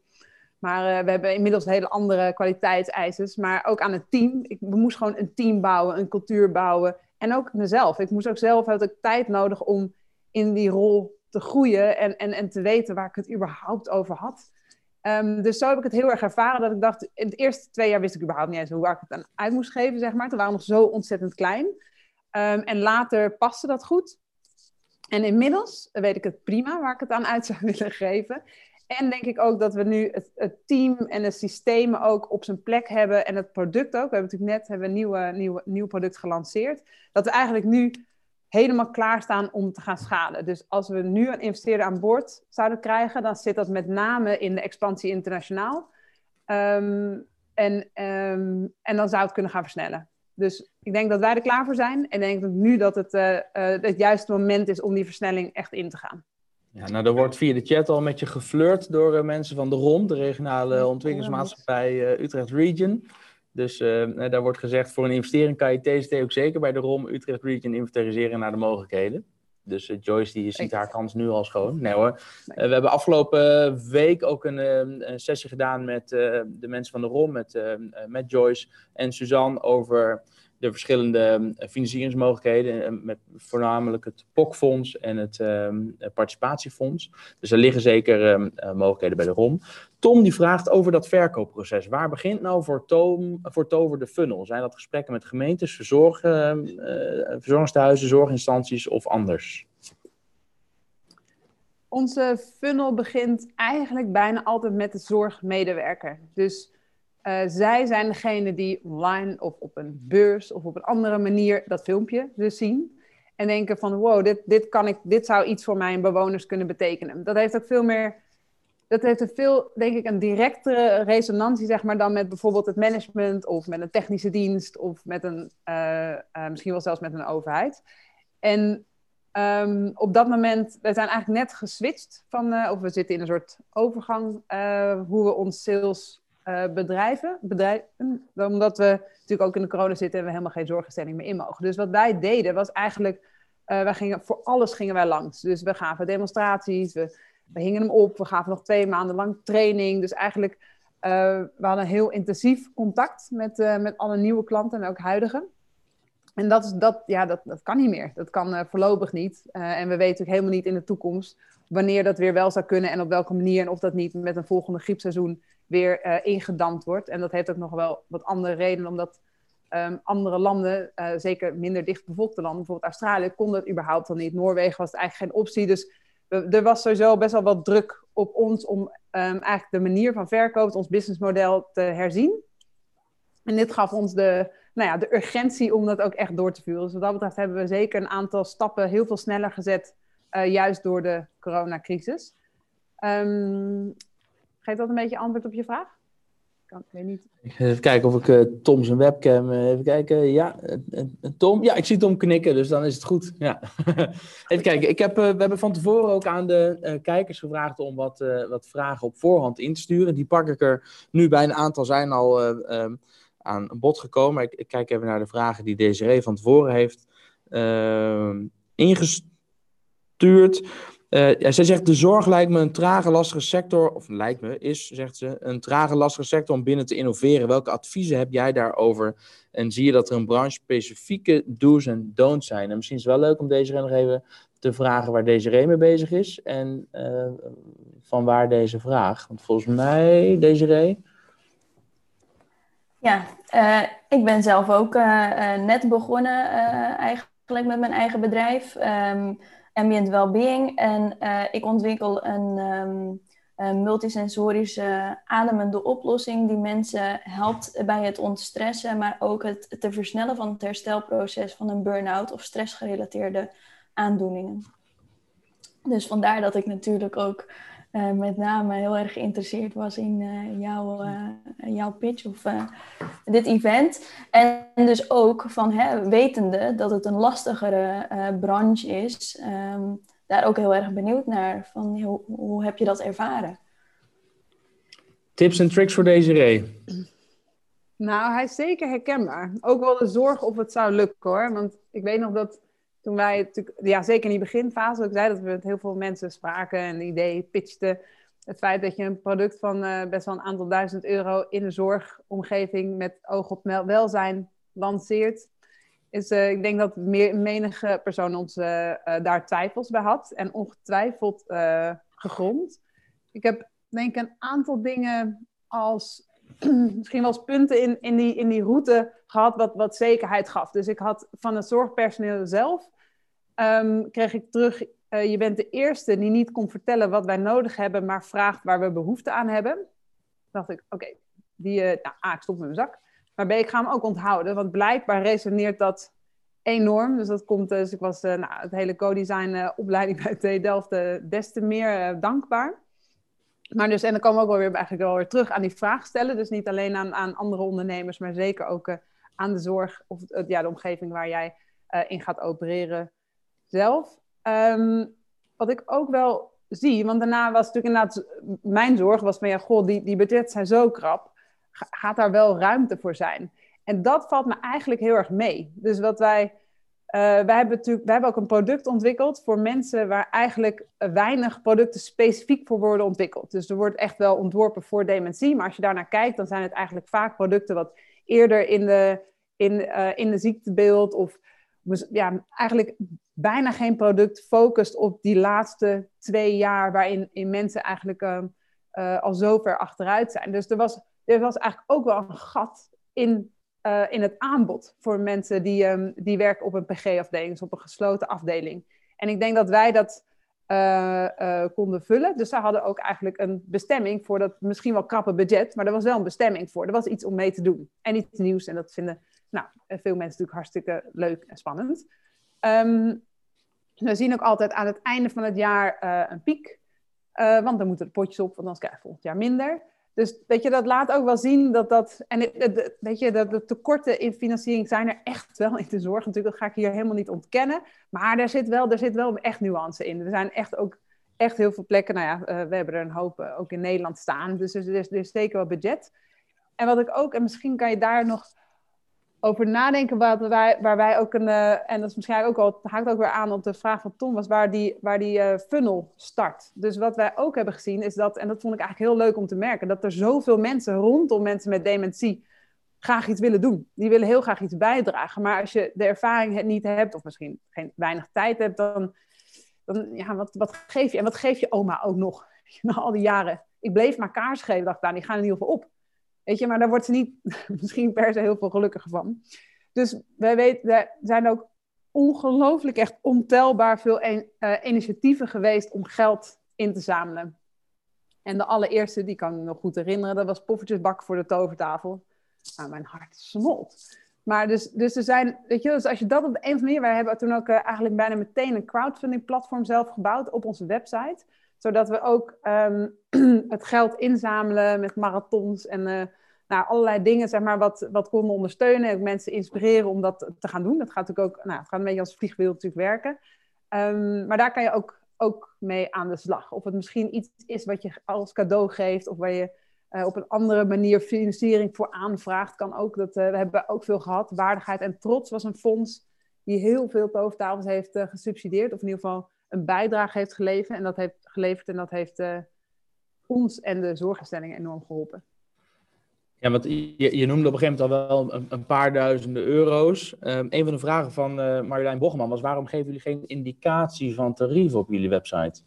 maar eh, we hebben inmiddels hele andere kwaliteitseisen. Maar ook aan het team. Ik, we moesten gewoon een team bouwen, een cultuur bouwen. En ook mezelf. Ik moest ook zelf, had ik tijd nodig om in die rol te groeien en, en, en te weten waar ik het überhaupt over had. Ehm, dus zo heb ik het heel erg ervaren dat ik dacht, in de eerste twee jaar wist ik überhaupt niet eens hoe ik het aan uit moest geven, zeg maar. Toen waren nog zo ontzettend klein. Ehm, en later paste dat goed. En inmiddels weet ik het prima waar ik het aan uit zou willen geven. En denk ik ook dat we nu het, het team en de systemen ook op zijn plek hebben. En het product ook. We hebben natuurlijk net hebben een nieuwe, nieuwe, nieuw product gelanceerd. Dat we eigenlijk nu helemaal klaarstaan om te gaan schalen. Dus als we nu een investeerder aan boord zouden krijgen, dan zit dat met name in de expansie internationaal. Ehm, en, ehm, en dan zou het kunnen gaan versnellen. Dus ik denk dat wij er klaar voor zijn. En ik denk dat nu dat het eh, eh, het juiste moment is om die versnelling echt in te gaan. Ja, nou, er wordt via de chat al met je geflirt door uh, mensen van de ROM, de regionale ontwikkelingsmaatschappij uh, Utrecht Region. Dus uh, daar wordt gezegd, voor een investering kan je TST ook zeker bij de ROM Utrecht Region inventariseren naar de mogelijkheden. Dus Joyce die ziet haar kans nu al schoon. Nee hoor. we hebben afgelopen week ook een, een sessie gedaan met de mensen van de ROM, met, met Joyce en Suzanne over de verschillende eh, financieringsmogelijkheden, eh, met voornamelijk het POC-fonds en het ehm, participatiefonds. Dus er liggen zeker ehm, eh, mogelijkheden bij de ROM. Tom die vraagt over dat verkoopproces. Waar begint nou voor, Tom, voor Tover de funnel? Zijn dat gesprekken met gemeentes, verzorg, uh, zorginstanties of anders? Onze funnel begint eigenlijk bijna altijd met de zorgmedewerker. Dus uh, zij zijn degene die online of op een beurs of op een andere manier dat filmpje dus zien. En denken van wow, dit, dit, kan ik, dit zou iets voor mijn bewoners kunnen betekenen. Dat heeft ook veel meer, dat heeft een veel, denk ik, een directere resonantie, zeg maar, dan met bijvoorbeeld het management of met een technische dienst of met een, uh, uh, misschien wel zelfs met een overheid. En um, op dat moment, we zijn eigenlijk net geswitcht van, of we zitten in een soort overgang, hoe we ons sales bedrijven, bedrijven, omdat we natuurlijk ook in de corona zitten en we helemaal geen zorginstelling meer in mogen. Dus wat wij deden was eigenlijk, wij gingen, voor alles gingen wij langs. Dus we gaven demonstraties, we, we hingen hem op, we gaven nog twee maanden lang training. Dus eigenlijk, uh, we hadden heel intensief contact met, met alle nieuwe klanten en ook huidige. En dat, is, dat, ja, dat, dat kan niet meer. Dat kan voorlopig niet. en we weten ook helemaal niet in de toekomst wanneer dat weer wel zou kunnen en op welke manier. En of dat niet met een volgende griepseizoen weer ingedampt wordt. En dat heeft ook nog wel wat andere redenen, omdat um, andere landen, zeker minder dichtbevolkte landen, bijvoorbeeld Australië, kon dat überhaupt al niet. Noorwegen was het eigenlijk geen optie. Dus er was sowieso best wel wat druk op ons om um, eigenlijk de manier van verkoop, ons businessmodel te herzien. En dit gaf ons de, nou ja, de urgentie om dat ook echt door te voeren. Dus wat dat betreft hebben we zeker een aantal stappen heel veel sneller gezet, uh, juist door de coronacrisis. Um, Geeft dat een beetje antwoord op je vraag? Kan, weet niet. Even kijken of ik uh, Tom zijn webcam. Uh, even kijken. Ja, uh, Tom. Ja, ik zie Tom knikken, dus dan is het goed. Ja. even kijken. Ik heb, we hebben van tevoren ook aan de kijkers gevraagd om wat, wat vragen op voorhand in te sturen. Die pak ik er nu bij een aantal zijn al um, aan bod gekomen. Ik, ik, kijk even naar de vragen die Desiree van tevoren heeft ehm, ingestuurd. Uh, ja, zij zegt, de zorg lijkt me een trage, lastige sector, of lijkt me, is, zegt ze, een trage, lastige sector om binnen te innoveren. Welke adviezen heb jij daarover? En zie je dat er een branche-specifieke do's en don'ts zijn? En misschien is het wel leuk om deze nog even te vragen waar deze mee bezig is en uh, van waar deze vraag. Want volgens mij, Desiree... Ja, uh, ik ben zelf ook net begonnen eigenlijk met mijn eigen bedrijf. Um, ambient well-being. En uh, ik ontwikkel een, um, een, multisensorische ademende oplossing die mensen helpt bij het ontstressen, maar ook het te versnellen van het herstelproces van een burn-out of stressgerelateerde aandoeningen. Dus vandaar dat ik natuurlijk ook uh, met name heel erg geïnteresseerd was in uh, jouw, uh, jouw pitch of dit event. En dus ook van hè, wetende dat het een lastigere branche is, um, daar ook heel erg benieuwd naar. Van, hoe, hoe heb je dat ervaren? Tips en tricks voor deze ree? Nou, hij is zeker herkenbaar. Ook wel de zorg of het zou lukken hoor. Want ik weet nog dat toen wij natuurlijk, ja, zeker in die beginfase, ik zei dat we met heel veel mensen spraken en ideeën pitchten. Het feit dat je een product van uh, best wel een aantal duizend euro in een zorgomgeving met oog op welzijn lanceert. Is, uh, ik denk dat meer, menige persoon ons uh, daar twijfels bij had en ongetwijfeld gegrond. Ik heb denk ik een aantal dingen als misschien wel eens punten in, in, die, in die route gehad wat, wat zekerheid gaf. Dus ik had van het zorgpersoneel zelf um, kreeg ik terug, uh, je bent de eerste die niet kon vertellen wat wij nodig hebben, maar vraagt waar we behoefte aan hebben. Dacht ik, oké, die, uh, nou, A, ik stop met mijn zak. Maar B, ik ga hem ook onthouden, want blijkbaar resoneert dat enorm. Dus dat komt, dus ik was uh, nou, het hele co-design opleiding bij TU Delft des te meer dankbaar. Maar dus, en dan komen we ook wel weer eigenlijk wel weer terug aan die vraag stellen. Dus niet alleen aan, aan andere ondernemers, maar zeker ook aan de zorg of ja, de omgeving waar jij in gaat opereren zelf. Um, wat ik ook wel zie, want daarna was natuurlijk inderdaad mijn zorg was van ja, goh, die, die budgetten zijn zo krap, gaat daar wel ruimte voor zijn? En dat valt me eigenlijk heel erg mee. Dus wat wij, uh, wij hebben natuurlijk, wij hebben ook een product ontwikkeld voor mensen waar eigenlijk weinig producten specifiek voor worden ontwikkeld. Dus er wordt echt wel ontworpen voor dementie, maar als je daarnaar kijkt, dan zijn het eigenlijk vaak producten wat eerder in de, in, uh, in de ziektebeeld of ja, eigenlijk bijna geen product focust op die laatste twee jaar waarin in mensen eigenlijk uh, al zo ver achteruit zijn. Dus er was, er was eigenlijk ook wel een gat in, uh, in het aanbod voor mensen die, um, die werken op een PG-afdeling, dus op een gesloten afdeling. En ik denk dat wij dat konden vullen. Dus zij hadden ook eigenlijk een bestemming voor dat misschien wel krappe budget, maar er was wel een bestemming voor. Er was iets om mee te doen en iets nieuws. En dat vinden nou, veel mensen natuurlijk hartstikke leuk en spannend. Um, we zien ook altijd aan het einde van het jaar een piek. Want dan moeten de potjes op, want anders krijg je volgend jaar minder. Dus weet je, dat laat ook wel zien dat dat. En weet je, dat de tekorten in financiering zijn er echt wel in de zorg. Natuurlijk, dat ga ik hier helemaal niet ontkennen. Maar er zit wel, er zit wel echt nuance in. Er zijn echt ook echt heel veel plekken. Nou ja, uh, we hebben er een hoop ook in Nederland staan. Dus er is, er is zeker wel budget. En wat ik ook, en misschien kan je daar nog over nadenken waar wij, waar wij ook een, uh, en dat is misschien ook al, haakt ook weer aan op de vraag van Tom, was waar die, waar die uh, funnel start. Dus wat wij ook hebben gezien is dat, en dat vond ik eigenlijk heel leuk om te merken, dat er zoveel mensen rondom mensen met dementie graag iets willen doen. Die willen heel graag iets bijdragen. Maar als je de ervaring niet hebt, of misschien geen weinig tijd hebt, dan, dan ja, wat, wat geef je? En wat geef je oma ook nog? Na al die jaren. Ik bleef maar kaars geven, dacht ik, nou, die gaan in ieder geval op. Weet je, maar daar wordt ze niet misschien per se heel veel gelukkiger van. Dus wij weten, er zijn ook ongelooflijk echt ontelbaar veel en, uh, initiatieven geweest om geld in te zamelen. En de allereerste, die kan ik me nog goed herinneren, dat was poffertjesbak voor de tovertafel. Nou, mijn hart smolt. Maar dus, dus er zijn, weet je, dus als je dat op de een of andere wij hebben toen ook uh, eigenlijk bijna meteen een crowdfunding platform zelf gebouwd op onze website zodat we ook um, het geld inzamelen met marathons en uh, nou, allerlei dingen, zeg maar, wat, wat konden ondersteunen. En mensen inspireren om dat te gaan doen. Dat gaat natuurlijk ook, nou, het gaat een beetje als vliegwiel natuurlijk werken. Um, maar daar kan je ook, ook mee aan de slag. Of het misschien iets is wat je als cadeau geeft, of waar je uh, op een andere manier financiering voor aanvraagt, kan ook. Dat, uh, we hebben ook veel gehad. Waardigheid en Trots was een fonds die heel veel tovertafels heeft gesubsidieerd, of in ieder geval een bijdrage heeft geleverd. En dat heeft geleverd en dat heeft ons en de zorginstellingen enorm geholpen. Ja, want je, je, noemde op een gegeven moment al wel een, een paar duizenden euro's. Um, een van de vragen van uh, Marjolein Bogman was: waarom geven jullie geen indicatie van tarief op jullie website?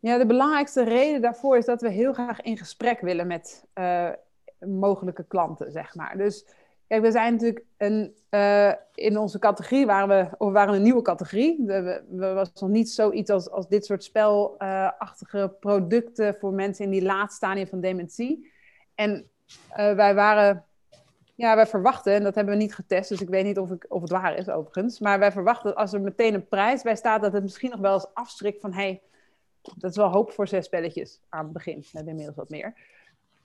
Ja, de belangrijkste reden daarvoor is dat we heel graag in gesprek willen met uh, mogelijke klanten, zeg maar. Dus kijk, we zijn natuurlijk een, uh, in onze categorie waren we, of waren een nieuwe categorie. We, we was nog niet zoiets als, als dit soort spelachtige producten voor mensen in die laatste stadium van dementie. En uh, wij waren, ja, wij verwachten, en dat hebben we niet getest, dus ik weet niet of, ik, of het waar is overigens, maar wij verwachten dat als er meteen een prijs bij staat, dat het misschien nog wel eens afstrikt van, hey, dat is wel hoop voor zes spelletjes aan het begin. We hebben inmiddels wat meer.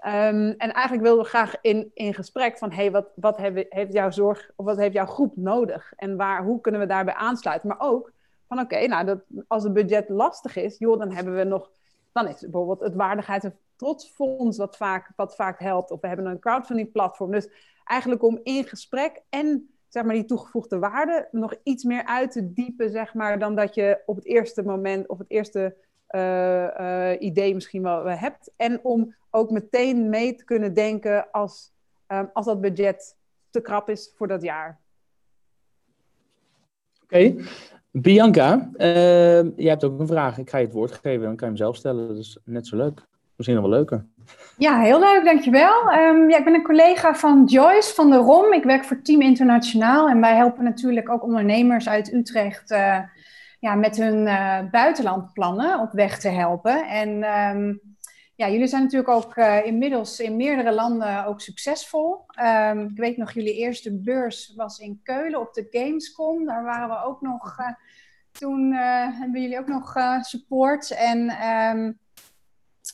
Um, en eigenlijk wilden we graag in, in gesprek van, hey, wat, wat heeft jouw zorg, of wat heeft jouw groep nodig? En waar, hoe kunnen we daarbij aansluiten? Maar ook van, oké, nou, dat, als het budget lastig is, joh, dan hebben we nog, dan is bijvoorbeeld het waardigheids- en trotsfonds wat vaak, wat vaak helpt. Of we hebben een crowdfunding platform. Dus eigenlijk om in gesprek en zeg maar, die toegevoegde waarde nog iets meer uit te diepen, zeg maar, dan dat je op het eerste moment of het eerste uh, uh, idee misschien wel hebt. En om ook meteen mee te kunnen denken als, um, als dat budget te krap is voor dat jaar. Oké. Okay. Bianca, uh, jij hebt ook een vraag. Ik ga je het woord geven, dan kan je hem zelf stellen. Dat is net zo leuk misschien nog wel leuker. Ja, heel leuk, dankjewel. Um, ja, ik ben een collega van Joyce van de ROM. Ik werk voor Team Internationaal en wij helpen natuurlijk ook ondernemers uit Utrecht uh, ja, met hun uh, buitenlandplannen op weg te helpen. En um, ja, jullie zijn natuurlijk ook uh, inmiddels in meerdere landen ook succesvol. Um, ik weet nog, jullie eerste beurs was in Keulen op de Gamescom. Daar waren we ook nog, toen hebben jullie ook nog support. En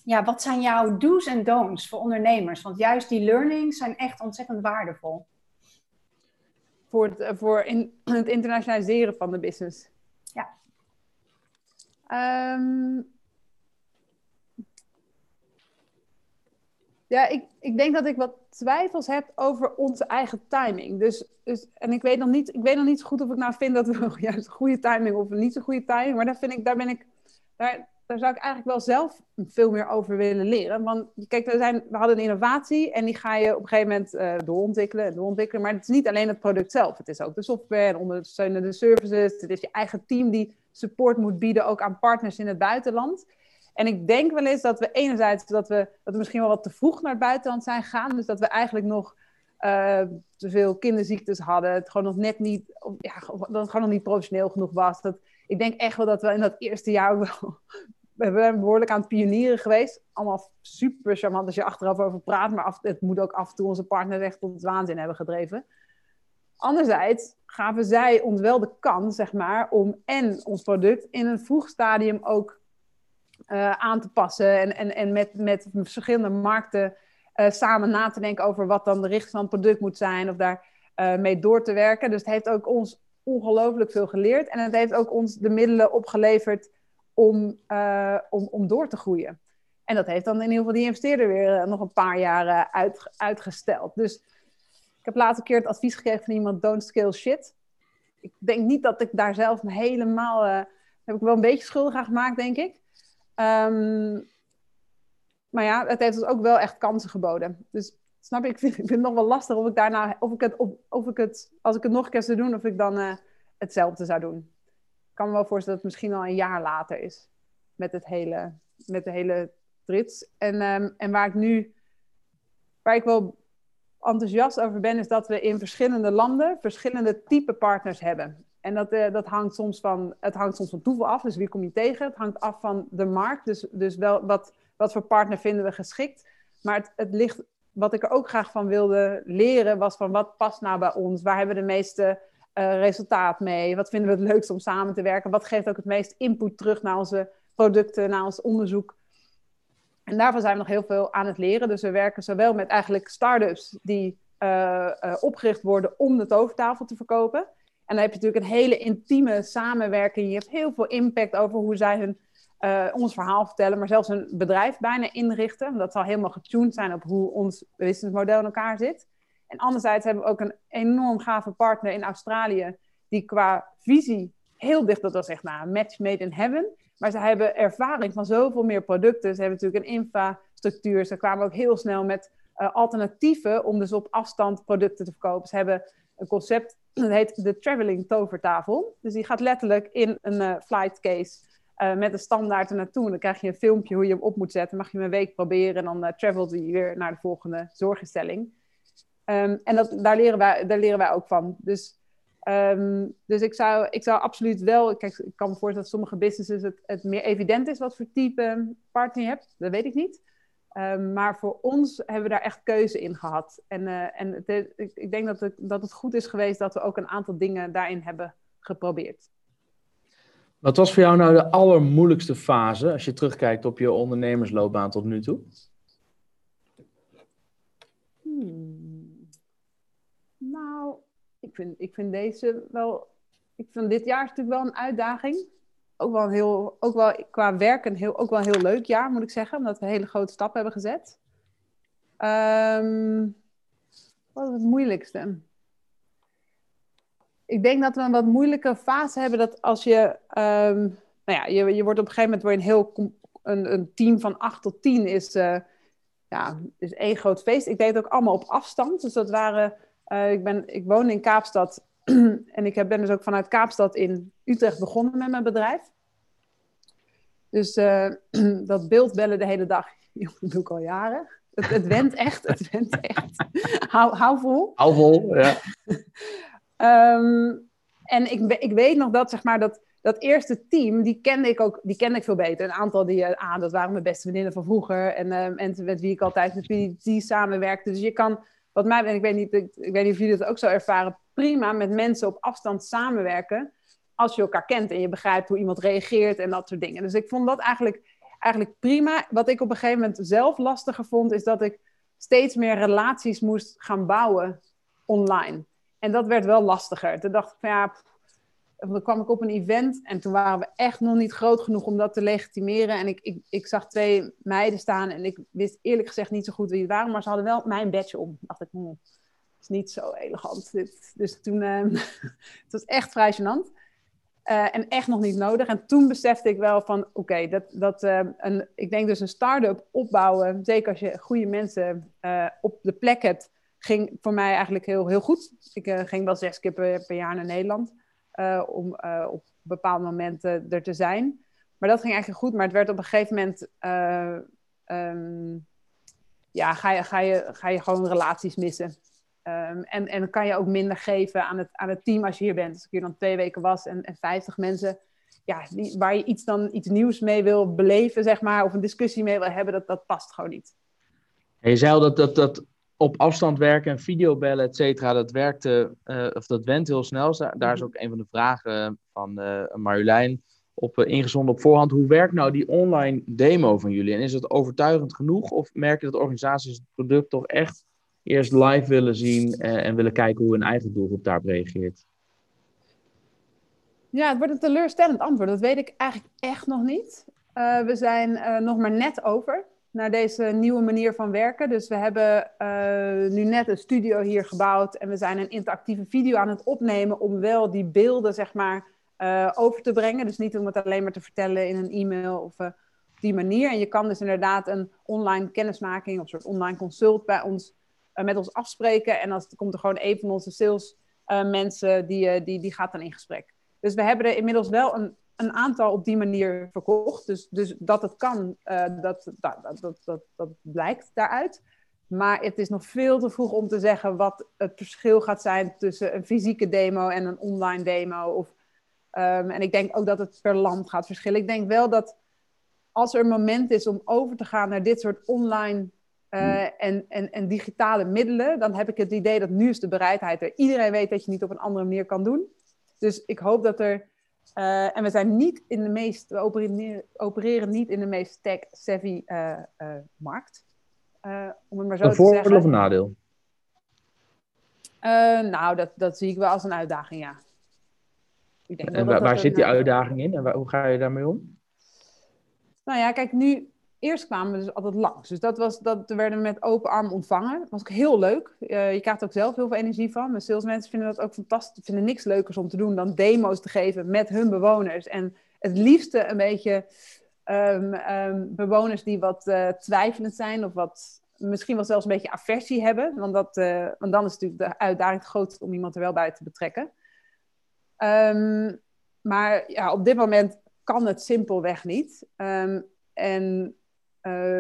ja, wat zijn jouw do's en don'ts voor ondernemers? Want juist die learnings zijn echt ontzettend waardevol. Voor het, voor in, het internationaliseren van de business. Ehm, ja, ik, ik denk dat ik wat twijfels heb over onze eigen timing. Dus, dus, en ik weet, nog niet, ik weet nog niet zo goed of ik nou vind dat we juist een goede timing of niet zo goede timing. Maar daar, vind ik, daar ben ik. Daar, daar zou ik eigenlijk wel zelf veel meer over willen leren. Want kijk, we, zijn, we hadden een innovatie en die ga je op een gegeven moment uh, doorontwikkelen en doorontwikkelen. Maar het is niet alleen het product zelf. Het is ook de software en ondersteunende services. Het is je eigen team die support moet bieden, ook aan partners in het buitenland. En ik denk wel eens dat we enerzijds dat we, dat we misschien wel wat te vroeg naar het buitenland zijn gegaan. Dus dat we eigenlijk nog uh, te veel kinderziektes hadden. Het gewoon nog net niet, ja, dat het gewoon nog niet professioneel genoeg was. Dat, ik denk echt wel dat we in dat eerste jaar wel we hebben behoorlijk aan het pionieren geweest. Allemaal super charmant als je achteraf over praat. Maar het moet ook af en toe onze partner echt tot het waanzin hebben gedreven. Anderzijds gaven zij ons wel de kans, zeg maar, om en ons product in een vroeg stadium ook uh, aan te passen. En, en, en met, met verschillende markten uh, samen na te denken over wat dan de richting van het product moet zijn. Of daar uh, mee door te werken. Dus het heeft ook ons ongelooflijk veel geleerd. En het heeft ook ons de middelen opgeleverd om, uh, om, om door te groeien. En dat heeft dan in ieder geval die investeerder weer uh, nog een paar jaar uit, uitgesteld. Dus ik heb laatst een keer het advies gekregen van iemand, don't scale shit. Ik denk niet dat ik daar zelf helemaal, uh, heb ik wel een beetje schuldig aan gemaakt, denk ik. Um, maar ja, het heeft ons ook wel echt kansen geboden. Dus snap je, ik vind, ik vind het nog wel lastig of ik daarna, of ik het, of, of ik het als ik het nog een keer zou doen, of ik dan hetzelfde zou doen kan me wel voorstellen dat het misschien al een jaar later is. Met, het hele, met de hele trits. En, um, en waar ik nu, waar ik wel enthousiast over ben, is dat we in verschillende landen verschillende type partners hebben. En dat, uh, dat hangt soms van, het hangt soms van toeval af, dus wie kom je tegen? Het hangt af van de markt, dus, dus wel wat, wat voor partner vinden we geschikt. Maar het, het ligt, wat ik er ook graag van wilde leren, was van wat past nou bij ons? Waar hebben we de meeste uh, resultaat mee? Wat vinden we het leukst om samen te werken? Wat geeft ook het meest input terug naar onze producten, naar ons onderzoek? En daarvan zijn we nog heel veel aan het leren. Dus we werken zowel met eigenlijk start-ups die uh, uh, opgericht worden om de tovertafel te verkopen. En dan heb je natuurlijk een hele intieme samenwerking. Je hebt heel veel impact over hoe zij hun, ons verhaal vertellen, maar zelfs hun bedrijf bijna inrichten. Dat zal helemaal getuned zijn op hoe ons businessmodel in elkaar zit. En anderzijds hebben we ook een enorm gave partner in Australië, die qua visie heel dicht, dat was echt nou, een match made in heaven. Maar ze hebben ervaring van zoveel meer producten. Ze hebben natuurlijk een infrastructuur. Ze kwamen ook heel snel met uh, alternatieven om dus op afstand producten te verkopen. Ze hebben een concept, dat heet de Traveling Tovertafel. Dus die gaat letterlijk in een uh, flight case uh, met een standaard er naartoe. En dan krijg je een filmpje hoe je hem op moet zetten. Mag je hem een week proberen en dan travelt hij weer naar de volgende zorginstelling. Um, en dat, daar, leren wij, daar leren wij ook van. Dus, um, dus ik, zou, ik zou absoluut wel... Kijk, ik kan me voorstellen dat sommige businesses het, het meer evident is wat voor type partner je hebt. Dat weet ik niet. Um, maar voor ons hebben we daar echt keuze in gehad. En, uh, en het, ik, ik, denk dat het, dat het goed is geweest dat we ook een aantal dingen daarin hebben geprobeerd. Wat was voor jou nou de allermoeilijkste fase als je terugkijkt op je ondernemersloopbaan tot nu toe? Hmm. Ik vind, ik vind deze wel. Ik vind dit jaar natuurlijk wel een uitdaging. Ook wel, heel, ook wel qua werk een heel, ook wel heel leuk jaar, moet ik zeggen. Omdat we een hele grote stap hebben gezet. Um, wat is het moeilijkste? Ik denk dat we een wat moeilijke fase hebben. Dat als je. Um, nou ja, je, je wordt op een gegeven moment. Je een heel. Een, een team van 8 tot 10 is. Uh, ja, is één groot feest. Ik deed het ook allemaal op afstand. Dus dat waren uh, ik, ben, ik woon in Kaapstad en ik ben dus ook vanuit Kaapstad in Utrecht begonnen met mijn bedrijf. Dus uh, dat beeldbellen de hele dag, dat doe ik al jaren. Het, het went echt, het went echt. hou, hou vol. Hou vol, ja. um, en ik, ik weet nog dat, zeg maar, dat, dat eerste team, die kende ik ook die kende ik veel beter. Een aantal die, ah, dat waren mijn beste vriendinnen van vroeger. En, uh, en met wie ik altijd met wie die samenwerkte. Dus je kan wat mij, en ik weet niet, ik, weet niet of jullie dat ook zo ervaren, prima met mensen op afstand samenwerken. Als je elkaar kent en je begrijpt hoe iemand reageert en dat soort dingen. Dus ik vond dat eigenlijk, eigenlijk prima. Wat ik op een gegeven moment zelf lastiger vond, is dat ik steeds meer relaties moest gaan bouwen online. En dat werd wel lastiger. Toen dacht ik van ja, kwam ik op een event en toen waren we echt nog niet groot genoeg om dat te legitimeren. En ik, ik, ik zag twee meiden staan en ik wist eerlijk gezegd niet zo goed wie het waren, maar ze hadden wel mijn badge om. dacht ik, hm, is niet zo elegant. Dus toen, uh, het was echt vrij gênant. Uh, en echt nog niet nodig. En toen besefte ik wel van, oké, dat, dat uh, een, ik denk dus een start-up opbouwen, zeker als je goede mensen op de plek hebt, ging voor mij eigenlijk heel, heel goed. Ik ging wel zes keer per jaar naar Nederland om op bepaalde momenten er te zijn. Maar dat ging eigenlijk goed, maar het werd op een gegeven moment, um, ja, ga je, ga, je, ga je gewoon relaties missen. Um, en, en kan je ook minder geven aan het, aan het team als je hier bent. Als ik hier dan twee weken was en, en 50 mensen, ja, die, waar je iets, dan, iets nieuws mee wil beleven, zeg maar, of een discussie mee wil hebben, dat, dat past gewoon niet. En je zei al dat, dat, dat op afstand werken en videobellen, et cetera, dat werkte, uh, of dat went heel snel. Daar is ook een van de vragen van uh, Marjolein op uh, ingezonden op voorhand. Hoe werkt nou die online demo van jullie? En is het overtuigend genoeg? Of merk je dat organisaties het product toch echt eerst live willen zien en, en willen kijken hoe hun eigen doelgroep daarop reageert? Ja, het wordt een teleurstellend antwoord. Dat weet ik eigenlijk echt nog niet. We zijn nog maar net over naar deze nieuwe manier van werken. Dus we hebben uh, nu net een studio hier gebouwd en we zijn een interactieve video aan het opnemen om wel die beelden, zeg maar, over te brengen. Dus niet om het alleen maar te vertellen in een e-mail of op die manier. En je kan dus inderdaad een online kennismaking of een soort online consult bij ons met ons afspreken. En dan komt er gewoon een van onze sales mensen, die, die, die gaat dan in gesprek. Dus we hebben er inmiddels wel een, een aantal op die manier verkocht. Dus, dus dat het kan, dat, dat, dat, dat, dat, dat blijkt daaruit. Maar het is nog veel te vroeg om te zeggen wat het verschil gaat zijn tussen een fysieke demo en een online demo. Of, um, en ik denk ook dat het per land gaat verschillen. Ik denk wel dat als er een moment is om over te gaan naar dit soort online uh, en, en, en digitale middelen, dan heb ik het idee dat nu is de bereidheid er. Iedereen weet dat je niet op een andere manier kan doen. Dus ik hoop dat er. Uh, en we zijn niet in de meest. We opereren, opereren niet in de meest tech-savvy uh, markt. om het maar zo een te zeggen. Voordeel of een nadeel? nou, dat, dat zie ik wel als een uitdaging, ja. Ik denk en waar, waar zit die uitdaging in en waar, hoe ga je daarmee om? Nou ja, kijk, nu eerst kwamen we dus altijd langs. Dus dat, was, dat werden we met open arm ontvangen. Dat was ook heel leuk. Uh, je krijgt ook zelf heel veel energie van. Mijn salesmensen vinden dat ook fantastisch. Vinden niks leukers om te doen dan demo's te geven met hun bewoners. En het liefste een beetje um, bewoners die wat uh, twijfelend zijn of wat misschien wel zelfs een beetje aversie hebben. Want, dat, uh, want dan is natuurlijk de uitdaging het grootst om iemand er wel bij te betrekken. Um, maar ja, op dit moment kan het simpelweg niet. en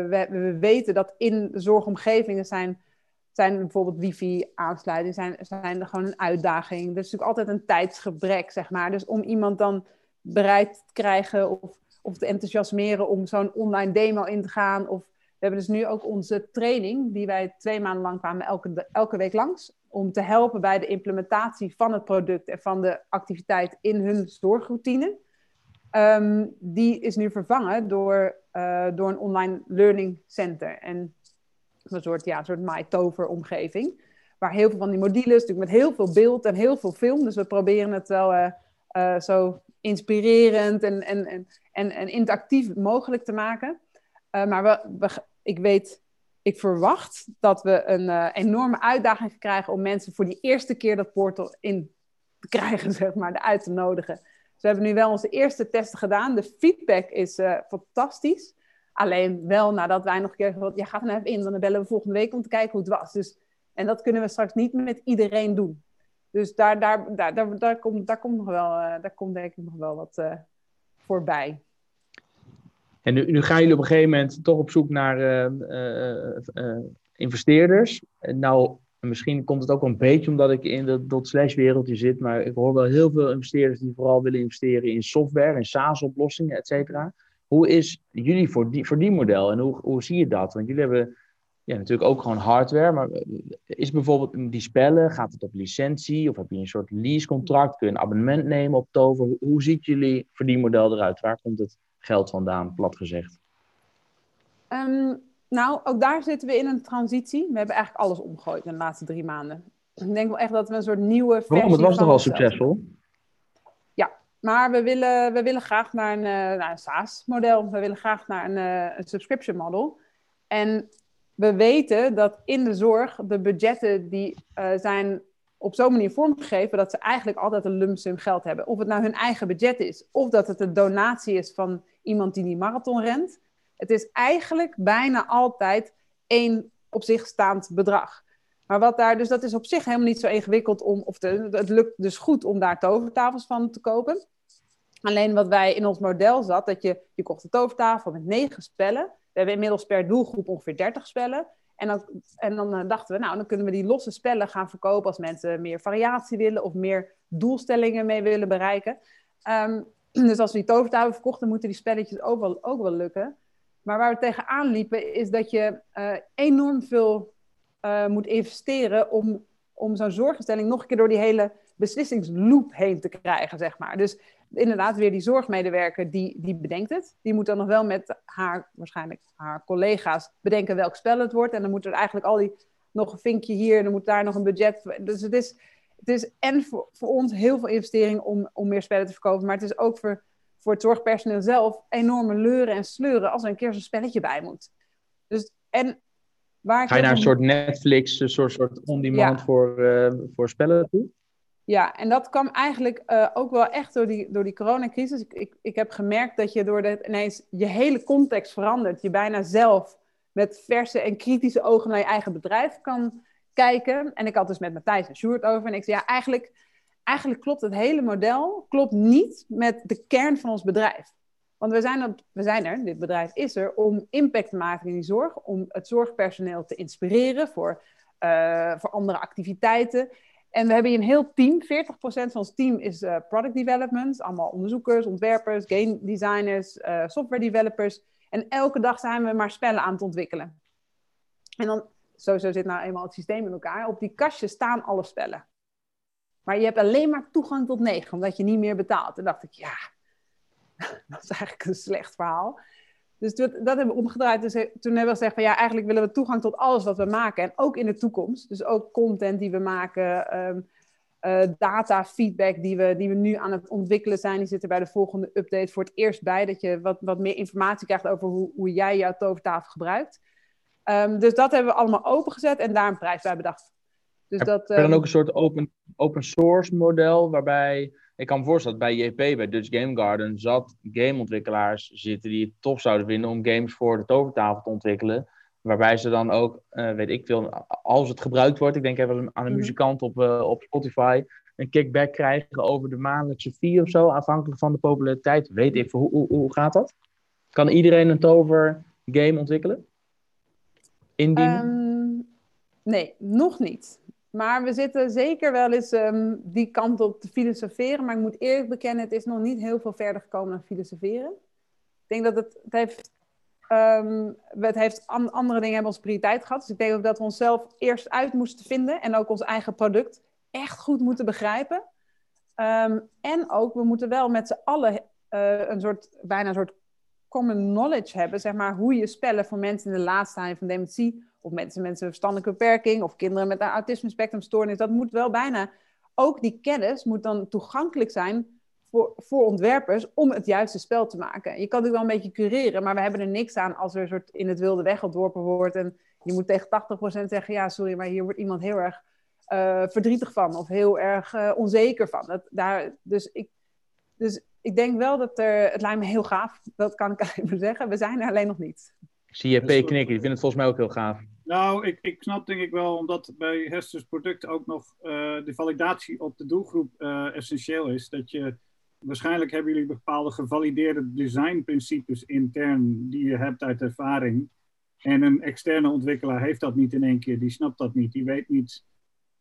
we, we, weten dat in zorgomgevingen zijn, zijn bijvoorbeeld wifi-aansluitingen, zijn, zijn er gewoon een uitdaging. Er is natuurlijk altijd een tijdsgebrek, zeg maar. Dus om iemand dan bereid te krijgen of, of te enthousiasmeren om zo'n online demo in te gaan. Of we hebben dus nu ook onze training, die wij twee maanden lang kwamen elke, elke week langs. Om te helpen bij de implementatie van het product en van de activiteit in hun zorgroutine. Um, die is nu vervangen door, uh, door een online learning center. En een soort, ja, soort MyTover omgeving. Waar heel veel van die modules, natuurlijk met heel veel beeld en heel veel film. Dus we proberen het wel uh, uh, zo inspirerend en, en, en, en, interactief mogelijk te maken. maar we, ik weet, ik verwacht dat we een enorme uitdaging krijgen om mensen voor die eerste keer dat portal in te krijgen, zeg maar, eruit te nodigen. Dus we hebben nu wel onze eerste testen gedaan. De feedback is uh, fantastisch. Alleen wel nadat wij nog een keer ja, gaat er even in, dan bellen we volgende week om te kijken hoe het was. Dus, en dat kunnen we straks niet met iedereen doen. Dus daar, daar, daar, daar, daar, komt, daar, komt, nog wel, uh, daar komt denk ik nog wel wat uh, voorbij. En nu, nu gaan jullie op een gegeven moment toch op zoek naar investeerders. Nou misschien komt het ook een beetje omdat ik in de dot-slash wereldje zit, maar ik hoor wel heel veel investeerders die vooral willen investeren in software, in SaaS-oplossingen, et cetera. Hoe is jullie voor die, voor die model en hoe, hoe zie je dat? Want jullie hebben ja, natuurlijk ook gewoon hardware, maar is bijvoorbeeld die spellen, gaat het op licentie of heb je een soort leasecontract? Kun je een abonnement nemen op Tover? Hoe, ziet jullie voor die model eruit? Waar komt het geld vandaan, plat gezegd? Um, nou, ook daar zitten we in een transitie. We hebben eigenlijk alles omgegooid in de laatste drie maanden. Ik denk wel echt dat we een soort nieuwe versie Waarom? Het was toch al succesvol? Ja, maar we willen, we willen graag naar een, uh, naar een SaaS-model. We willen graag naar een, uh, een subscription model. En we weten dat in de zorg de budgetten die uh, zijn op zo'n manier vormgegeven dat ze eigenlijk altijd een lump sum geld hebben. Of het nou hun eigen budget is, of dat het een donatie is van iemand die die marathon rent. Het is eigenlijk bijna altijd één op zich staand bedrag. Maar wat daar, dus dat is op zich helemaal niet zo ingewikkeld om, of de, het lukt dus goed om daar tovertafels van te kopen. Alleen wat wij in ons model zat, dat je, je kocht een tovertafel met negen spellen. We hebben inmiddels per doelgroep ongeveer 30 spellen. En dan, en dan eh, dachten we, nou, dan kunnen we die losse spellen gaan verkopen als mensen meer variatie willen of meer doelstellingen mee willen bereiken. Um, dus als we die tovertafel verkochten, moeten die spelletjes ook wel, ook wel lukken. Maar waar we tegenaan liepen, is dat je uh, enorm veel uh, moet investeren om, om zo'n zorginstelling nog een keer door die hele beslissingsloop heen te krijgen, zeg maar. Dus inderdaad weer die zorgmedewerker die, die bedenkt het. Die moet dan nog wel met haar, waarschijnlijk haar collega's, bedenken welk spel het wordt. En dan moet er eigenlijk al die, nog een vinkje hier dan moet daar nog een budget. Dus het is, het is en voor, voor ons heel veel investering om, om meer spellen te verkopen. Maar het is ook voor, voor het zorgpersoneel zelf enorme leuren en sleuren als er een keer zo'n spelletje bij moet. Dus, en waar Ga je naar een soort Netflix, een soort, soort on-demand voor, uh, voor spellen toe? Ja, en dat kwam eigenlijk uh, ook wel echt door die, door die coronacrisis. Ik, ik, ik heb gemerkt dat je door de, ineens je hele context verandert. Je bijna zelf met verse en kritische ogen naar je eigen bedrijf kan kijken. En ik had dus met Matthijs en Sjoerd over. En ik zei, ja, eigenlijk, eigenlijk klopt het hele model klopt niet met de kern van ons bedrijf. Want we zijn, zijn er, dit bedrijf is er, om impact te maken in die zorg. Om het zorgpersoneel te inspireren voor, uh, voor andere activiteiten. En we hebben hier een heel team. 40% van ons team is uh, product development. Allemaal onderzoekers, ontwerpers, game designers, uh, software developers. En elke dag zijn we maar spellen aan het ontwikkelen. En dan, sowieso zit nou eenmaal het systeem in elkaar. Op die kastjes staan alle spellen. Maar je hebt alleen maar toegang tot 9, omdat je niet meer betaalt. Toen dacht ik, ja, dat is eigenlijk een slecht verhaal. Dus dat, hebben we omgedraaid. Dus toen hebben we gezegd van ja, eigenlijk willen we toegang tot alles wat we maken. En ook in de toekomst. Dus ook content die we maken, um, uh, data, feedback die we, die we nu aan het ontwikkelen zijn. Die zitten bij de volgende update voor het eerst bij. Dat je wat, wat meer informatie krijgt over hoe, hoe jij jouw tovertafel gebruikt. Um, dus dat hebben we allemaal opengezet en daar een prijs bij bedacht. Dus Heb dat, dan ehm, ook een soort open, open source model waarbij ik kan me voorstellen dat bij JP, bij Dutch Game Garden, zat gameontwikkelaars zitten die het tof zouden vinden om games voor de tovertafel te ontwikkelen. Waarbij ze dan ook, uh, weet ik veel, als het gebruikt wordt, ik denk even aan een mhm. muzikant op, uh, op Spotify, een kickback krijgen over de maandelijkse fee of zo, afhankelijk van de populariteit. Weet ik, hoe, hoe, hoe gaat dat? Kan iedereen een tover game ontwikkelen? Indienen? Um, nee, nog niet. Maar we zitten zeker wel eens um, die kant op te filosoferen. Maar ik moet eerlijk bekennen, het is nog niet heel veel verder gekomen dan filosoferen. Ik denk dat het, het heeft, um, het heeft an, andere dingen hebben als prioriteit gehad. Dus ik denk ook dat we onszelf eerst uit moesten vinden. En ook ons eigen product echt goed moeten begrijpen. Um, en ook, we moeten wel met z'n allen uh, een soort, bijna een soort common knowledge hebben. Zeg maar, hoe je spellen voor mensen in de laatste lijn van dementie of mensen met een verstandelijke beperking, of kinderen met een autisme spectrumstoornis. Dat moet wel bijna, ook die kennis moet dan toegankelijk zijn voor, voor ontwerpers om het juiste spel te maken. Je kan het wel een beetje cureren, maar we hebben er niks aan als er een soort in het wilde weg ontworpen wordt. En je moet tegen 80% zeggen, ja sorry, maar hier wordt iemand heel erg uh, verdrietig van of heel erg uh, onzeker van. Dat, daar, dus, ik, dus ik denk wel dat er, het lijkt me heel gaaf, dat kan ik even zeggen. We zijn er alleen nog niet. Zie je P knikken, die vindt het volgens mij ook heel gaaf. Nou, ik, ik snap denk ik wel, omdat bij Hester's product ook nog uh, de validatie op de doelgroep uh, essentieel is. Dat je, waarschijnlijk hebben jullie bepaalde gevalideerde designprincipes intern die je hebt uit ervaring. En een externe ontwikkelaar heeft dat niet in één keer, die snapt dat niet. Die weet niet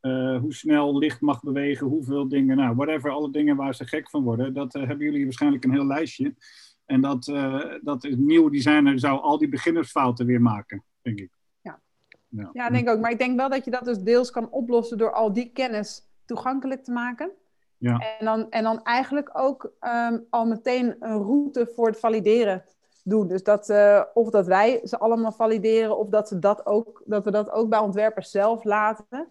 uh, hoe snel licht mag bewegen, hoeveel dingen, nou, whatever, alle dingen waar ze gek van worden. Dat hebben jullie waarschijnlijk een heel lijstje. En dat, dat een nieuwe designer zou al die beginnersfouten weer maken, denk ik. Ja. ja, denk ook. Maar ik denk wel dat je dat dus deels kan oplossen door al die kennis toegankelijk te maken. Ja. En, dan, en dan eigenlijk ook um, al meteen een route voor het valideren doen. Dus dat, uh, of dat wij ze allemaal valideren, of dat, ze dat, ook, dat we dat ook bij ontwerpers zelf laten.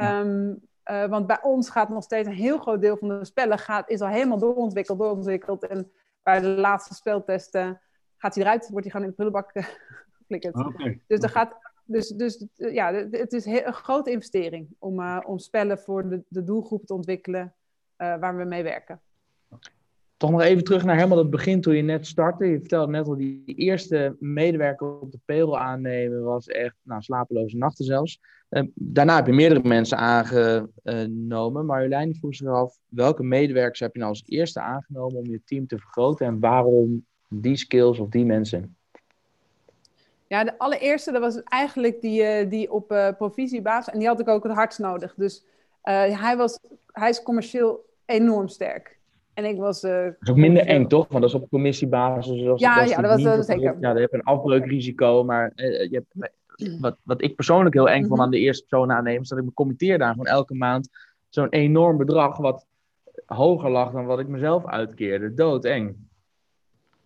Um, Uh, want bij ons gaat nog steeds een heel groot deel van de spellen gaat, is al helemaal doorontwikkeld, doorontwikkeld. En bij de laatste speltesten gaat hij eruit, wordt hij gewoon in de prullenbak geflikkerd. Okay. Dus, er gaat, dus, dus ja, het is een grote investering om, uh, om spellen voor de, de doelgroep te ontwikkelen uh, waar we mee werken. Toch nog even terug naar helemaal het begin toen je net startte. Je vertelde net al, die eerste medewerker op de payroll aannemen was echt nou, slapeloze nachten zelfs. Uh, daarna heb je meerdere mensen aangenomen. Marjolein vroeg zich af, welke medewerkers heb je nou als eerste aangenomen om je team te vergroten en waarom die skills of die mensen? Ja, de allereerste, dat was eigenlijk die, die op uh, provisiebasis. En die had ik ook het hardst nodig. Dus hij, was, hij is commercieel enorm sterk. En ik was... Uh, dat is ook minder eng, toch? Want dat is op commissiebasis. Zoals ja, ja, dat was zeker. Ja, dan heb je een afbreukrisico. Maar uh, je hebt, wat, wat ik persoonlijk heel eng vond Mhm. aan de eerste persoon aannemen... is dat ik me committeerde aan gewoon elke maand zo'n enorm bedrag... wat hoger lag dan wat ik mezelf uitkeerde. Doodeng.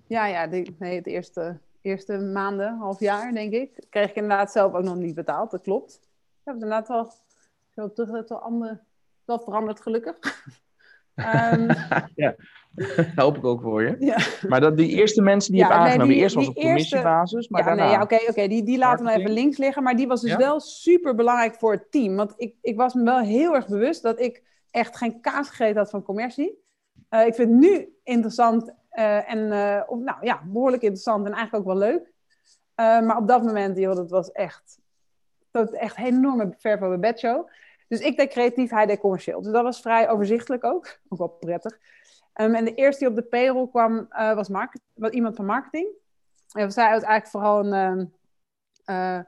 Ja, ja. Die, nee, het eerste, eerste maanden, half jaar, denk ik... kreeg ik inderdaad zelf ook nog niet betaald. Dat klopt. Ik heb inderdaad wel... Zo terug dat wel andere... wel veranderd, gelukkig. Um, ja, dat hoop ik ook voor je. Ja. Maar dat die eerste mensen die je Ja, nee, aangenomen, die- eerst was op commissiebasis, maar ja, daarna... nee, ja, oké, oké, die, die laten we even links liggen. Maar die was dus Ja? wel super belangrijk voor het team. Want ik, ik was me wel heel erg bewust dat ik echt geen kaas gegeten had van commercie. Eh, ik vind het nu interessant eh, en eh, of, nou, ja, behoorlijk interessant en eigenlijk ook wel leuk. Maar op dat moment, joh, dat was echt, dat echt een enorme mijn bedshow. Dus ik deed creatief, hij deed commercieel. Dus dat was vrij overzichtelijk ook. Ook wel prettig. Um, en de eerste die op de payroll kwam, uh, was, iemand van marketing. En zij was eigenlijk vooral een, um, uh,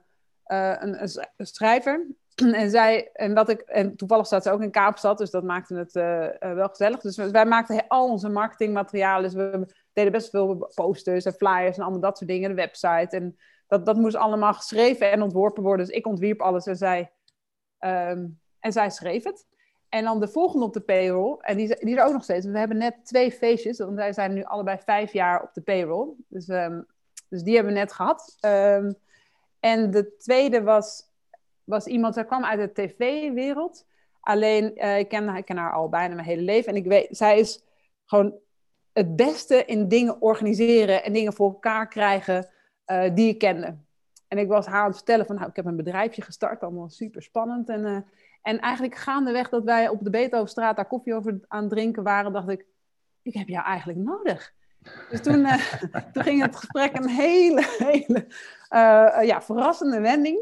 uh, een, een, schrijver. en, zij, en, wat ik, en toevallig zat ze ook in Kaapstad, dus dat maakte het wel gezellig. Dus wij maakten al onze marketingmateriaal. Dus we deden best veel posters en flyers en allemaal dat soort dingen. De website. En dat, dat moest allemaal geschreven en ontworpen worden. Dus ik ontwierp alles en zij, um, en zij schreef het. En dan de volgende op de payroll, en die, die is er ook nog steeds. We hebben net twee feestjes, want wij zijn nu allebei vijf jaar op de payroll. Dus, um, dus die hebben we net gehad. Um, en de tweede was, was iemand, zij kwam uit de tv-wereld. Alleen, uh, ik, ken, haar al bijna mijn hele leven. En ik weet, zij is gewoon het beste in dingen organiseren en dingen voor elkaar krijgen uh, die ik kende. En ik was haar aan het vertellen van, nou, ik heb een bedrijfje gestart, allemaal super spannend. En... Uh, en eigenlijk gaandeweg dat wij op de Beethovenstraat daar koffie over aan het drinken waren, dacht ik, ik heb jou eigenlijk nodig. Dus toen, uh, toen ging het gesprek een hele, hele uh, ja, verrassende wending.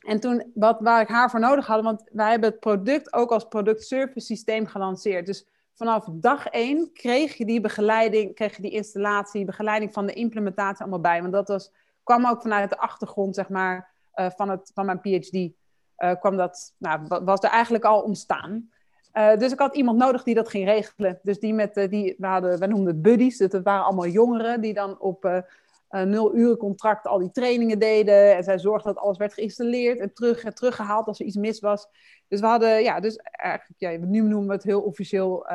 En toen, wat, waar ik haar voor nodig had, want wij hebben het product ook als product-service systeem gelanceerd. Dus vanaf dag één kreeg je die begeleiding, kreeg je die installatie, begeleiding van de implementatie allemaal bij. Want dat was, kwam ook vanuit de achtergrond, zeg maar, uh, van, het, van mijn PhD. Uh, kwam dat, nou, was er eigenlijk al ontstaan. Uh, dus ik had iemand nodig die dat ging regelen. Dus die met, uh, die, we, hadden, we noemden het buddies. Dus dat waren allemaal jongeren die dan op nul uren contract al die trainingen deden. En zij zorgden dat alles werd geïnstalleerd en terug teruggehaald als er iets mis was. Dus we hadden, ja, dus eigenlijk, ja, nu noemen we het heel officieel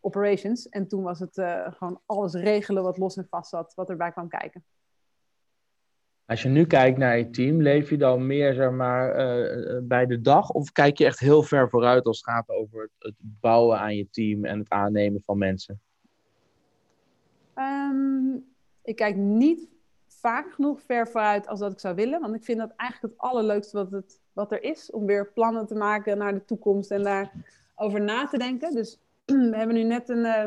operations. En toen was het gewoon alles regelen wat los en vast zat, wat erbij kwam kijken. Als je nu kijkt naar je team, leef je dan meer zeg maar, uh, bij de dag? Of kijk je echt heel ver vooruit als het gaat over het, bouwen aan je team en het aannemen van mensen? Um, ik kijk niet vaak genoeg ver vooruit als dat ik zou willen. Want ik vind dat eigenlijk het allerleukste wat, het, wat er is. Om weer plannen te maken naar de toekomst en daarover na te denken. Dus we hebben nu net een... Uh,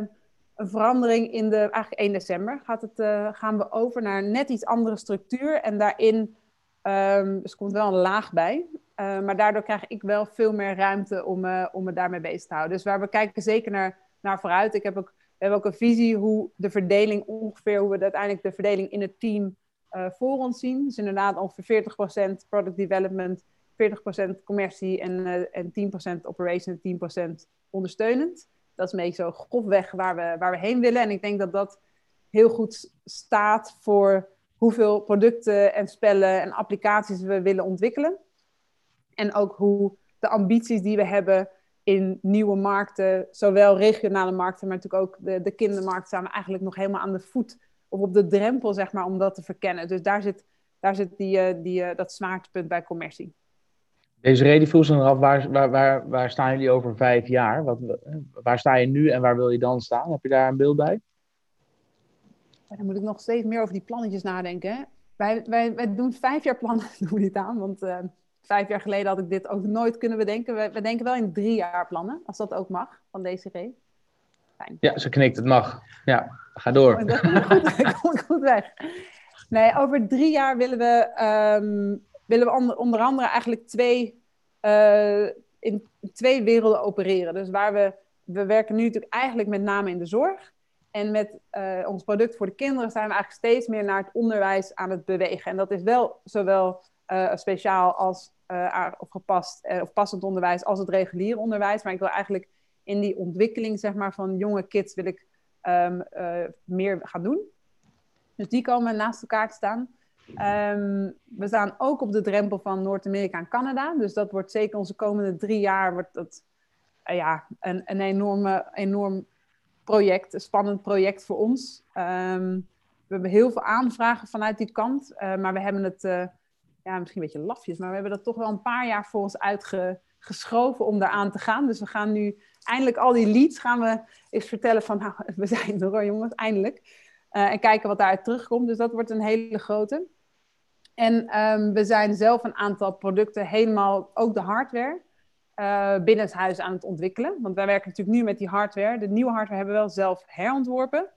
een verandering in de, eigenlijk 1 december gaat het, uh, gaan we over naar net iets andere structuur. En daarin, um, dus komt wel een laag bij. Uh, maar daardoor krijg ik wel veel meer ruimte om, uh, om me daarmee bezig te houden. Dus waar we kijken zeker naar, naar vooruit. Ik heb ook, we hebben ook een visie hoe de verdeling ongeveer, hoe we uiteindelijk de verdeling in het team voor ons zien. Dus inderdaad ongeveer 40% product development, 40% commercie en, en 10% operation en 10% ondersteunend. Dat is een beetje zo grofweg waar we, waar we heen willen. En ik denk dat dat heel goed staat voor hoeveel producten en spellen en applicaties we willen ontwikkelen. En ook hoe de ambities die we hebben in nieuwe markten, zowel regionale markten, maar natuurlijk ook de, de kindermarkt, staan we eigenlijk nog helemaal aan de voet of op de drempel, zeg maar, om dat te verkennen. Dus daar zit, daar zit die, die, dat zwaartepunt bij commercie. Deze zich af, waar, waar, waar, waar staan jullie over vijf jaar? Wat, waar sta je nu en waar wil je dan staan? Heb je daar een beeld bij? Dan moet ik nog steeds meer over die plannetjes nadenken. Wij, wij, wij doen vijf jaar plannen, doen we niet aan. Want uh, vijf jaar geleden had ik dit ook nooit kunnen bedenken. We, we denken wel in drie jaar plannen, als dat ook mag, van DCG. Fijn. Ja, ze knikt, het mag. Ja, ga door. Oh, dat komt goed, goed weg. Nee, over drie jaar willen we, um, willen we onder, andere eigenlijk twee, uh, in twee werelden opereren. Dus waar we, we werken nu natuurlijk eigenlijk met name in de zorg. En met uh, ons product voor de kinderen zijn we eigenlijk steeds meer naar het onderwijs aan het bewegen. En dat is wel zowel uh, speciaal als of gepast of passend onderwijs als het reguliere onderwijs. Maar ik wil eigenlijk in die ontwikkeling zeg maar, van jonge kids wil ik um, meer gaan doen. Dus die komen naast elkaar te staan. Um, we staan ook op de drempel van Noord-Amerika en Canada. Dus dat wordt zeker onze komende drie jaar wordt dat, ja, een, een enorme, enorm project, een spannend project voor ons. Um, we hebben heel veel aanvragen vanuit die kant, uh, maar we hebben het, uh, ja, misschien een beetje lafjes, maar we hebben dat toch wel een paar jaar voor ons uitgeschoven om daar aan te gaan. Dus we gaan nu eindelijk al die leads gaan we eens vertellen van, nou, we zijn er hoor jongens, eindelijk. En kijken wat daaruit terugkomt. Dus dat wordt een hele grote. En um, we zijn zelf een aantal producten helemaal, ook de hardware, uh, binnen het huis aan het ontwikkelen. Want wij werken natuurlijk nu met die hardware. De nieuwe hardware hebben we wel zelf herontworpen. Uh,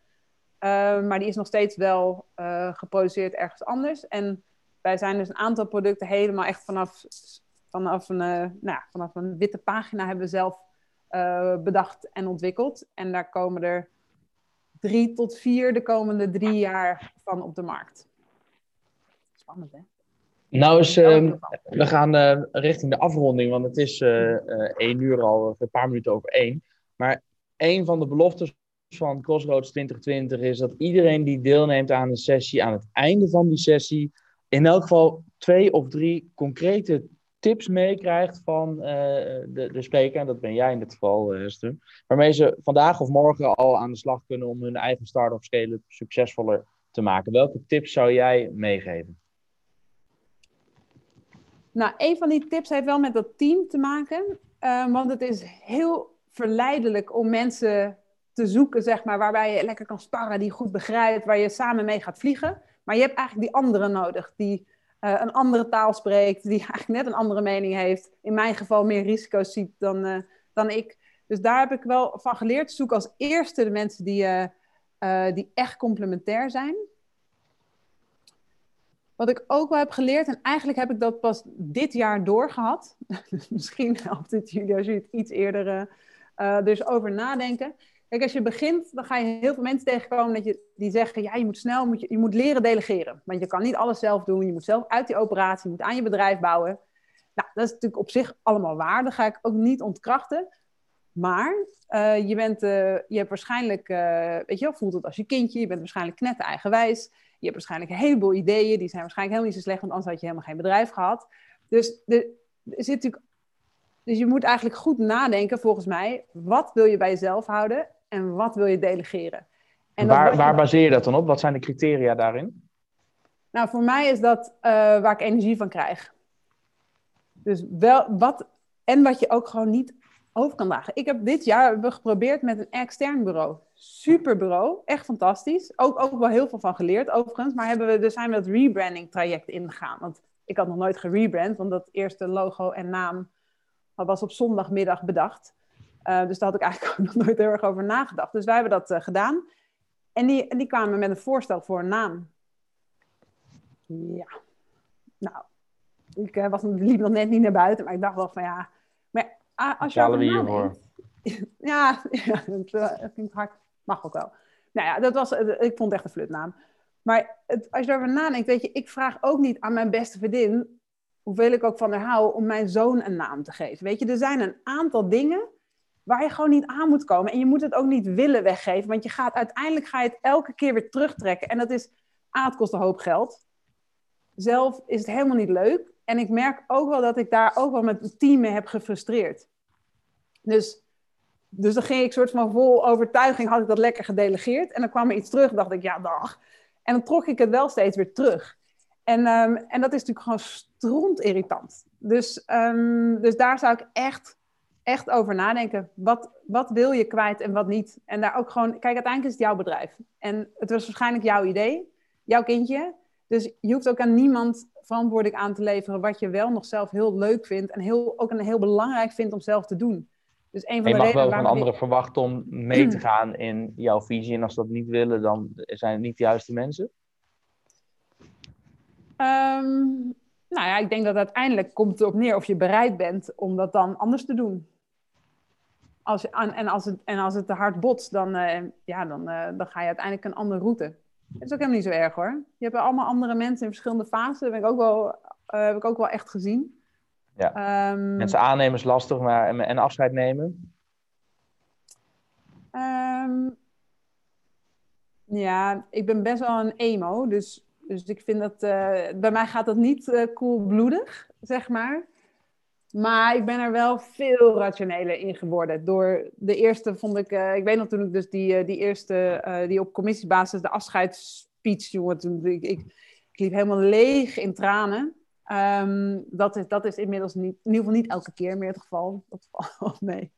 maar die is nog steeds wel uh, geproduceerd ergens anders. En wij zijn dus een aantal producten helemaal echt vanaf, vanaf, een, nou, vanaf een witte pagina hebben we zelf bedacht en ontwikkeld. En daar komen er drie tot vier de komende drie jaar van op de markt. Spannend, hè? Nou is, uh, we gaan uh, richting de afronding, want het is uh, één uur al, een paar minuten over één. Maar een van de beloftes van Crossroads 2020 is dat iedereen die deelneemt aan de sessie, aan het einde van die sessie, in elk geval twee of drie concrete tips meekrijgt van de, de spreker. En dat ben jij in dit geval, Hester. Waarmee ze vandaag of morgen al aan de slag kunnen om hun eigen start-up scale succesvoller te maken. Welke tips zou jij meegeven? Nou, een van die tips heeft wel met dat team te maken. Uh, want het is heel verleidelijk om mensen te zoeken, zeg maar, waarbij je lekker kan sparren, die goed begrijpt, waar je samen mee gaat vliegen. Maar je hebt eigenlijk die andere nodig, die uh, een andere taal spreekt, die eigenlijk net een andere mening heeft. In mijn geval meer risico's ziet dan, uh, dan ik. Dus daar heb ik wel van geleerd. Zoek als eerste de mensen die, die echt complementair zijn. Wat ik ook wel heb geleerd, en eigenlijk heb ik dat pas dit jaar doorgehad. Misschien helpt het jullie als je het iets eerder uh, dus over nadenken. Kijk, als je begint, dan ga je heel veel mensen tegenkomen dat je, die zeggen: ja, je moet snel, je, je moet leren delegeren. Want je kan niet alles zelf doen. Je moet zelf uit die operatie, je moet aan je bedrijf bouwen. Nou, dat is natuurlijk op zich allemaal waar. Dat ga ik ook niet ontkrachten. Maar uh, je, bent, je hebt waarschijnlijk, weet je wel, voelt het als je kindje. Je bent waarschijnlijk net eigenwijs. Je hebt waarschijnlijk een heleboel ideeën, die zijn waarschijnlijk helemaal niet zo slecht, want anders had je helemaal geen bedrijf gehad. Dus, er zit natuurlijk, dus je moet eigenlijk goed nadenken, volgens mij, wat wil je bij jezelf houden en wat wil je delegeren? En waar, waar baseer je dat dan op? Wat zijn de criteria daarin? Nou, voor mij is dat uh, waar ik energie van krijg. Dus wel wat, en wat je ook gewoon niet over kan dragen. Ik heb dit jaar geprobeerd met een extern bureau super bureau. Echt fantastisch. Ook, ook wel heel veel van geleerd overigens. Maar hebben we, dus zijn we het rebranding traject ingegaan. Want ik had nog nooit gerebrand. Want dat eerste logo en naam was op zondagmiddag bedacht. Uh, dus daar had ik eigenlijk ook nog nooit heel erg over nagedacht. Dus wij hebben dat uh, gedaan. En die, en die kwamen met een voorstel voor een naam. Ja. Nou, ik uh, was, liep nog net niet naar buiten. Maar ik dacht wel van ja... Maar als je we hiervoor? Ja, ja, klinkt hard. Mag ook wel. Nou ja, dat was, ik vond het echt een flutnaam. Maar het, als je erover nadenkt, weet je, ik vraag ook niet aan mijn beste vriendin, hoeveel ik ook van haar hou, om mijn zoon een naam te geven. Weet je, er zijn een aantal dingen waar je gewoon niet aan moet komen. En je moet het ook niet willen weggeven, want je gaat uiteindelijk ga je het elke keer weer terugtrekken. En dat is, A, het kost een hoop geld. Zelf is het helemaal niet leuk. En ik merk ook wel dat ik daar ook wel met het team mee heb gefrustreerd. Dus dus dan ging ik soort van vol overtuiging, had ik dat lekker gedelegeerd. En dan kwam er iets terug, dacht ik, ja, dag. En dan trok ik het wel steeds weer terug. En, um, en dat is natuurlijk gewoon stront irritant. Dus, ehm, dus daar zou ik echt, echt over nadenken. Wat, wat wil je kwijt en wat niet? En daar ook gewoon, kijk, uiteindelijk is het jouw bedrijf. En het was waarschijnlijk jouw idee, jouw kindje. Dus je hoeft ook aan niemand verantwoording aan te leveren wat je wel nog zelf heel leuk vindt en heel, ook een heel belangrijk vindt om zelf te doen. Dus een van je de mag wel van anderen verwachten om mee te gaan in jouw visie. En als ze dat niet willen, dan zijn het niet de juiste mensen. Ehm, nou ja, ik denk dat uiteindelijk komt het erop neer of je bereid bent om dat dan anders te doen. Als en, en, als het, en als het te hard botst, dan, eh, ja, dan, eh, dan ga je uiteindelijk een andere route. Dat is ook helemaal niet zo erg hoor. Je hebt allemaal andere mensen in verschillende fasen. Dat heb ik ook wel, eh, heb ik ook wel echt gezien. Ja. Ehm, Mensen aannemen is lastig, maar en, en afscheid nemen. Ehm, ja, ik ben best wel een emo, dus, dus ik vind dat... eh, bij mij gaat dat niet eh, koelbloedig, zeg maar. Maar ik ben er wel veel rationeler in geworden. Door de eerste vond ik... eh, ik weet nog toen ik dus die, die eerste... die op commissiebasis de afscheidsspeech... Jongen, toen, ik, ik, ik liep helemaal leeg in tranen. Ehm, dat, is, dat is inmiddels niet... In ieder geval niet elke keer meer het geval. Dat valt mee.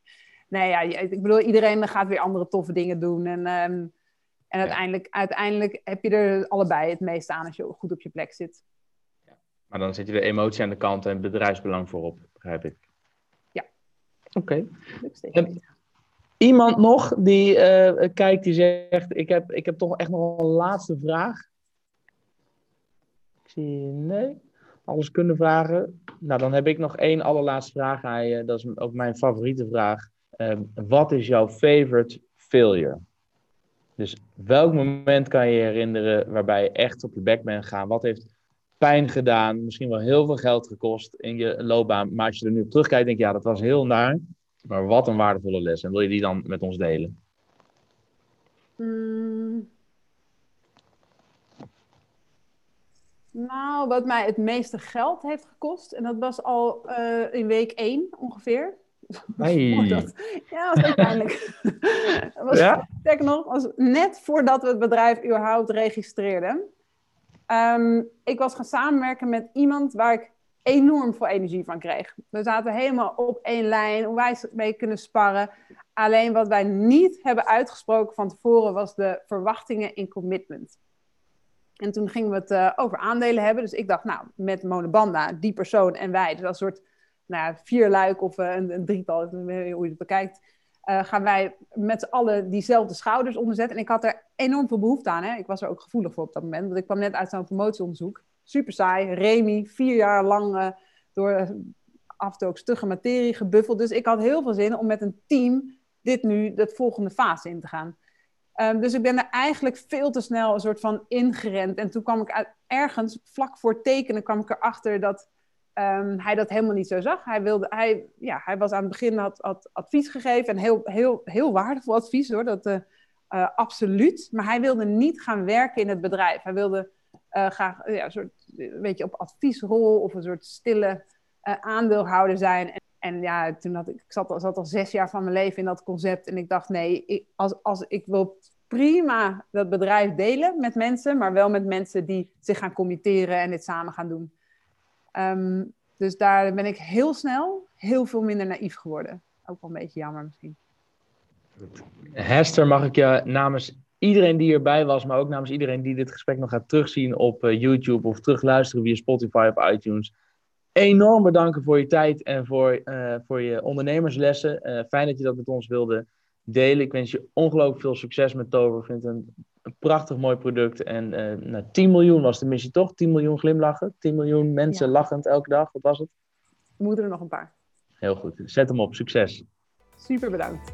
Nee, ja, ik bedoel, iedereen gaat weer andere toffe dingen doen. En, ehm, en uiteindelijk, uiteindelijk heb je er allebei het meeste aan als je goed op je plek zit. Maar dan zet je de emotie aan de kant en het bedrijfsbelang voorop, begrijp ik. Ja. Oké. Iemand nog die eh, kijkt, die zegt: ik heb, ik heb toch echt nog een laatste vraag. Ik zie nee. Alles kunnen vragen. Nou, dan heb ik nog één allerlaatste vraag aan je. Dat is ook mijn favoriete vraag. Ehm, wat is jouw favorite failure? Dus welk moment kan je je herinneren waarbij je echt op je bek bent gegaan? Wat heeft pijn gedaan? Misschien wel heel veel geld gekost in je loopbaan. Maar als je er nu op terugkijkt, denk je, ja, dat was heel naar. Maar wat een waardevolle les. En wil je die dan met ons delen? Mm. Nou, wat mij het meeste geld heeft gekost, en dat was al eh, in week één ongeveer. Dat, ja, dat was ook pijnlijk. dat was, Ja? Sterker nog, was net voordat we het bedrijf überhaupt registreerden. Ehm, ik was gaan samenwerken met iemand waar ik enorm veel energie van kreeg. We zaten helemaal op één lijn, hoe wij mee kunnen sparren. Alleen wat wij niet hebben uitgesproken van tevoren was de verwachtingen in commitment. En toen gingen we het eh, over aandelen hebben. Dus ik dacht, nou, met Monobanda, die persoon en wij, dus dat soort nou ja, vierluik of eh, een, een drietal, hoe je het bekijkt, eh, gaan wij met z'n allen diezelfde schouders onderzetten. En ik had er enorm veel behoefte aan. Hè? Ik was er ook gevoelig voor op dat moment, want ik kwam net uit zo'n promotieonderzoek. Super saai, Remy, vier jaar lang eh, door eh, af en ook stugge materie gebuffeld. Dus ik had heel veel zin om met een team dit nu, de volgende fase in te gaan. Ehm, dus ik ben er eigenlijk veel te snel een soort van ingerend. En toen kwam ik ergens, vlak voor tekenen, kwam ik erachter dat ehm, hij dat helemaal niet zo zag. Hij, wilde, hij, ja, hij was aan het begin, had, advies gegeven. En heel, heel, heel waardevol advies hoor, dat, eh, eh, absoluut. Maar hij wilde niet gaan werken in het bedrijf. Hij wilde eh, graag ja, een soort, weet je, op adviesrol of een soort stille aandeelhouder zijn. En, ja, toen had ik, ik zat, al- zat al zes jaar van mijn leven in dat concept. En ik dacht, nee, ik, als, als, ik wil prima dat bedrijf delen met mensen, maar wel met mensen die zich gaan committeren en dit samen gaan doen. Ehm, dus daar ben ik heel snel heel veel minder naïef geworden. Ook wel een beetje jammer misschien. Hester, mag ik je namens iedereen die erbij was, maar ook namens iedereen die dit gesprek nog gaat terugzien op eh, YouTube of terugluisteren via Spotify of iTunes, enorm bedanken voor je tijd en voor, eh, voor je ondernemerslessen. Eh, fijn dat je dat met ons wilde delen. Ik wens je ongelooflijk veel succes met Tover. Ik vind het een, een prachtig mooi product. En eh nou, 10 miljoen was de missie toch? 10 miljoen glimlachen? 10 miljoen mensen Ja. lachend elke dag? Wat was het? We moeten er nog een paar. Heel goed. Zet hem op. Succes. Super bedankt.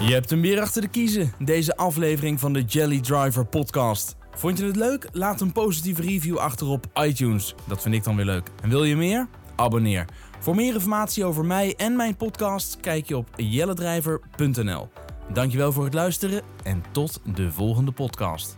Je hebt hem weer achter de kiezen, deze aflevering van de Jelly Driver podcast. Vond je het leuk? Laat een positieve review achter op iTunes. Dat vind ik dan weer leuk. En wil je meer? Abonneer. Voor meer informatie over mij en mijn podcast kijk je op jellendrijver.nl. Dankjewel voor het luisteren en tot de volgende podcast.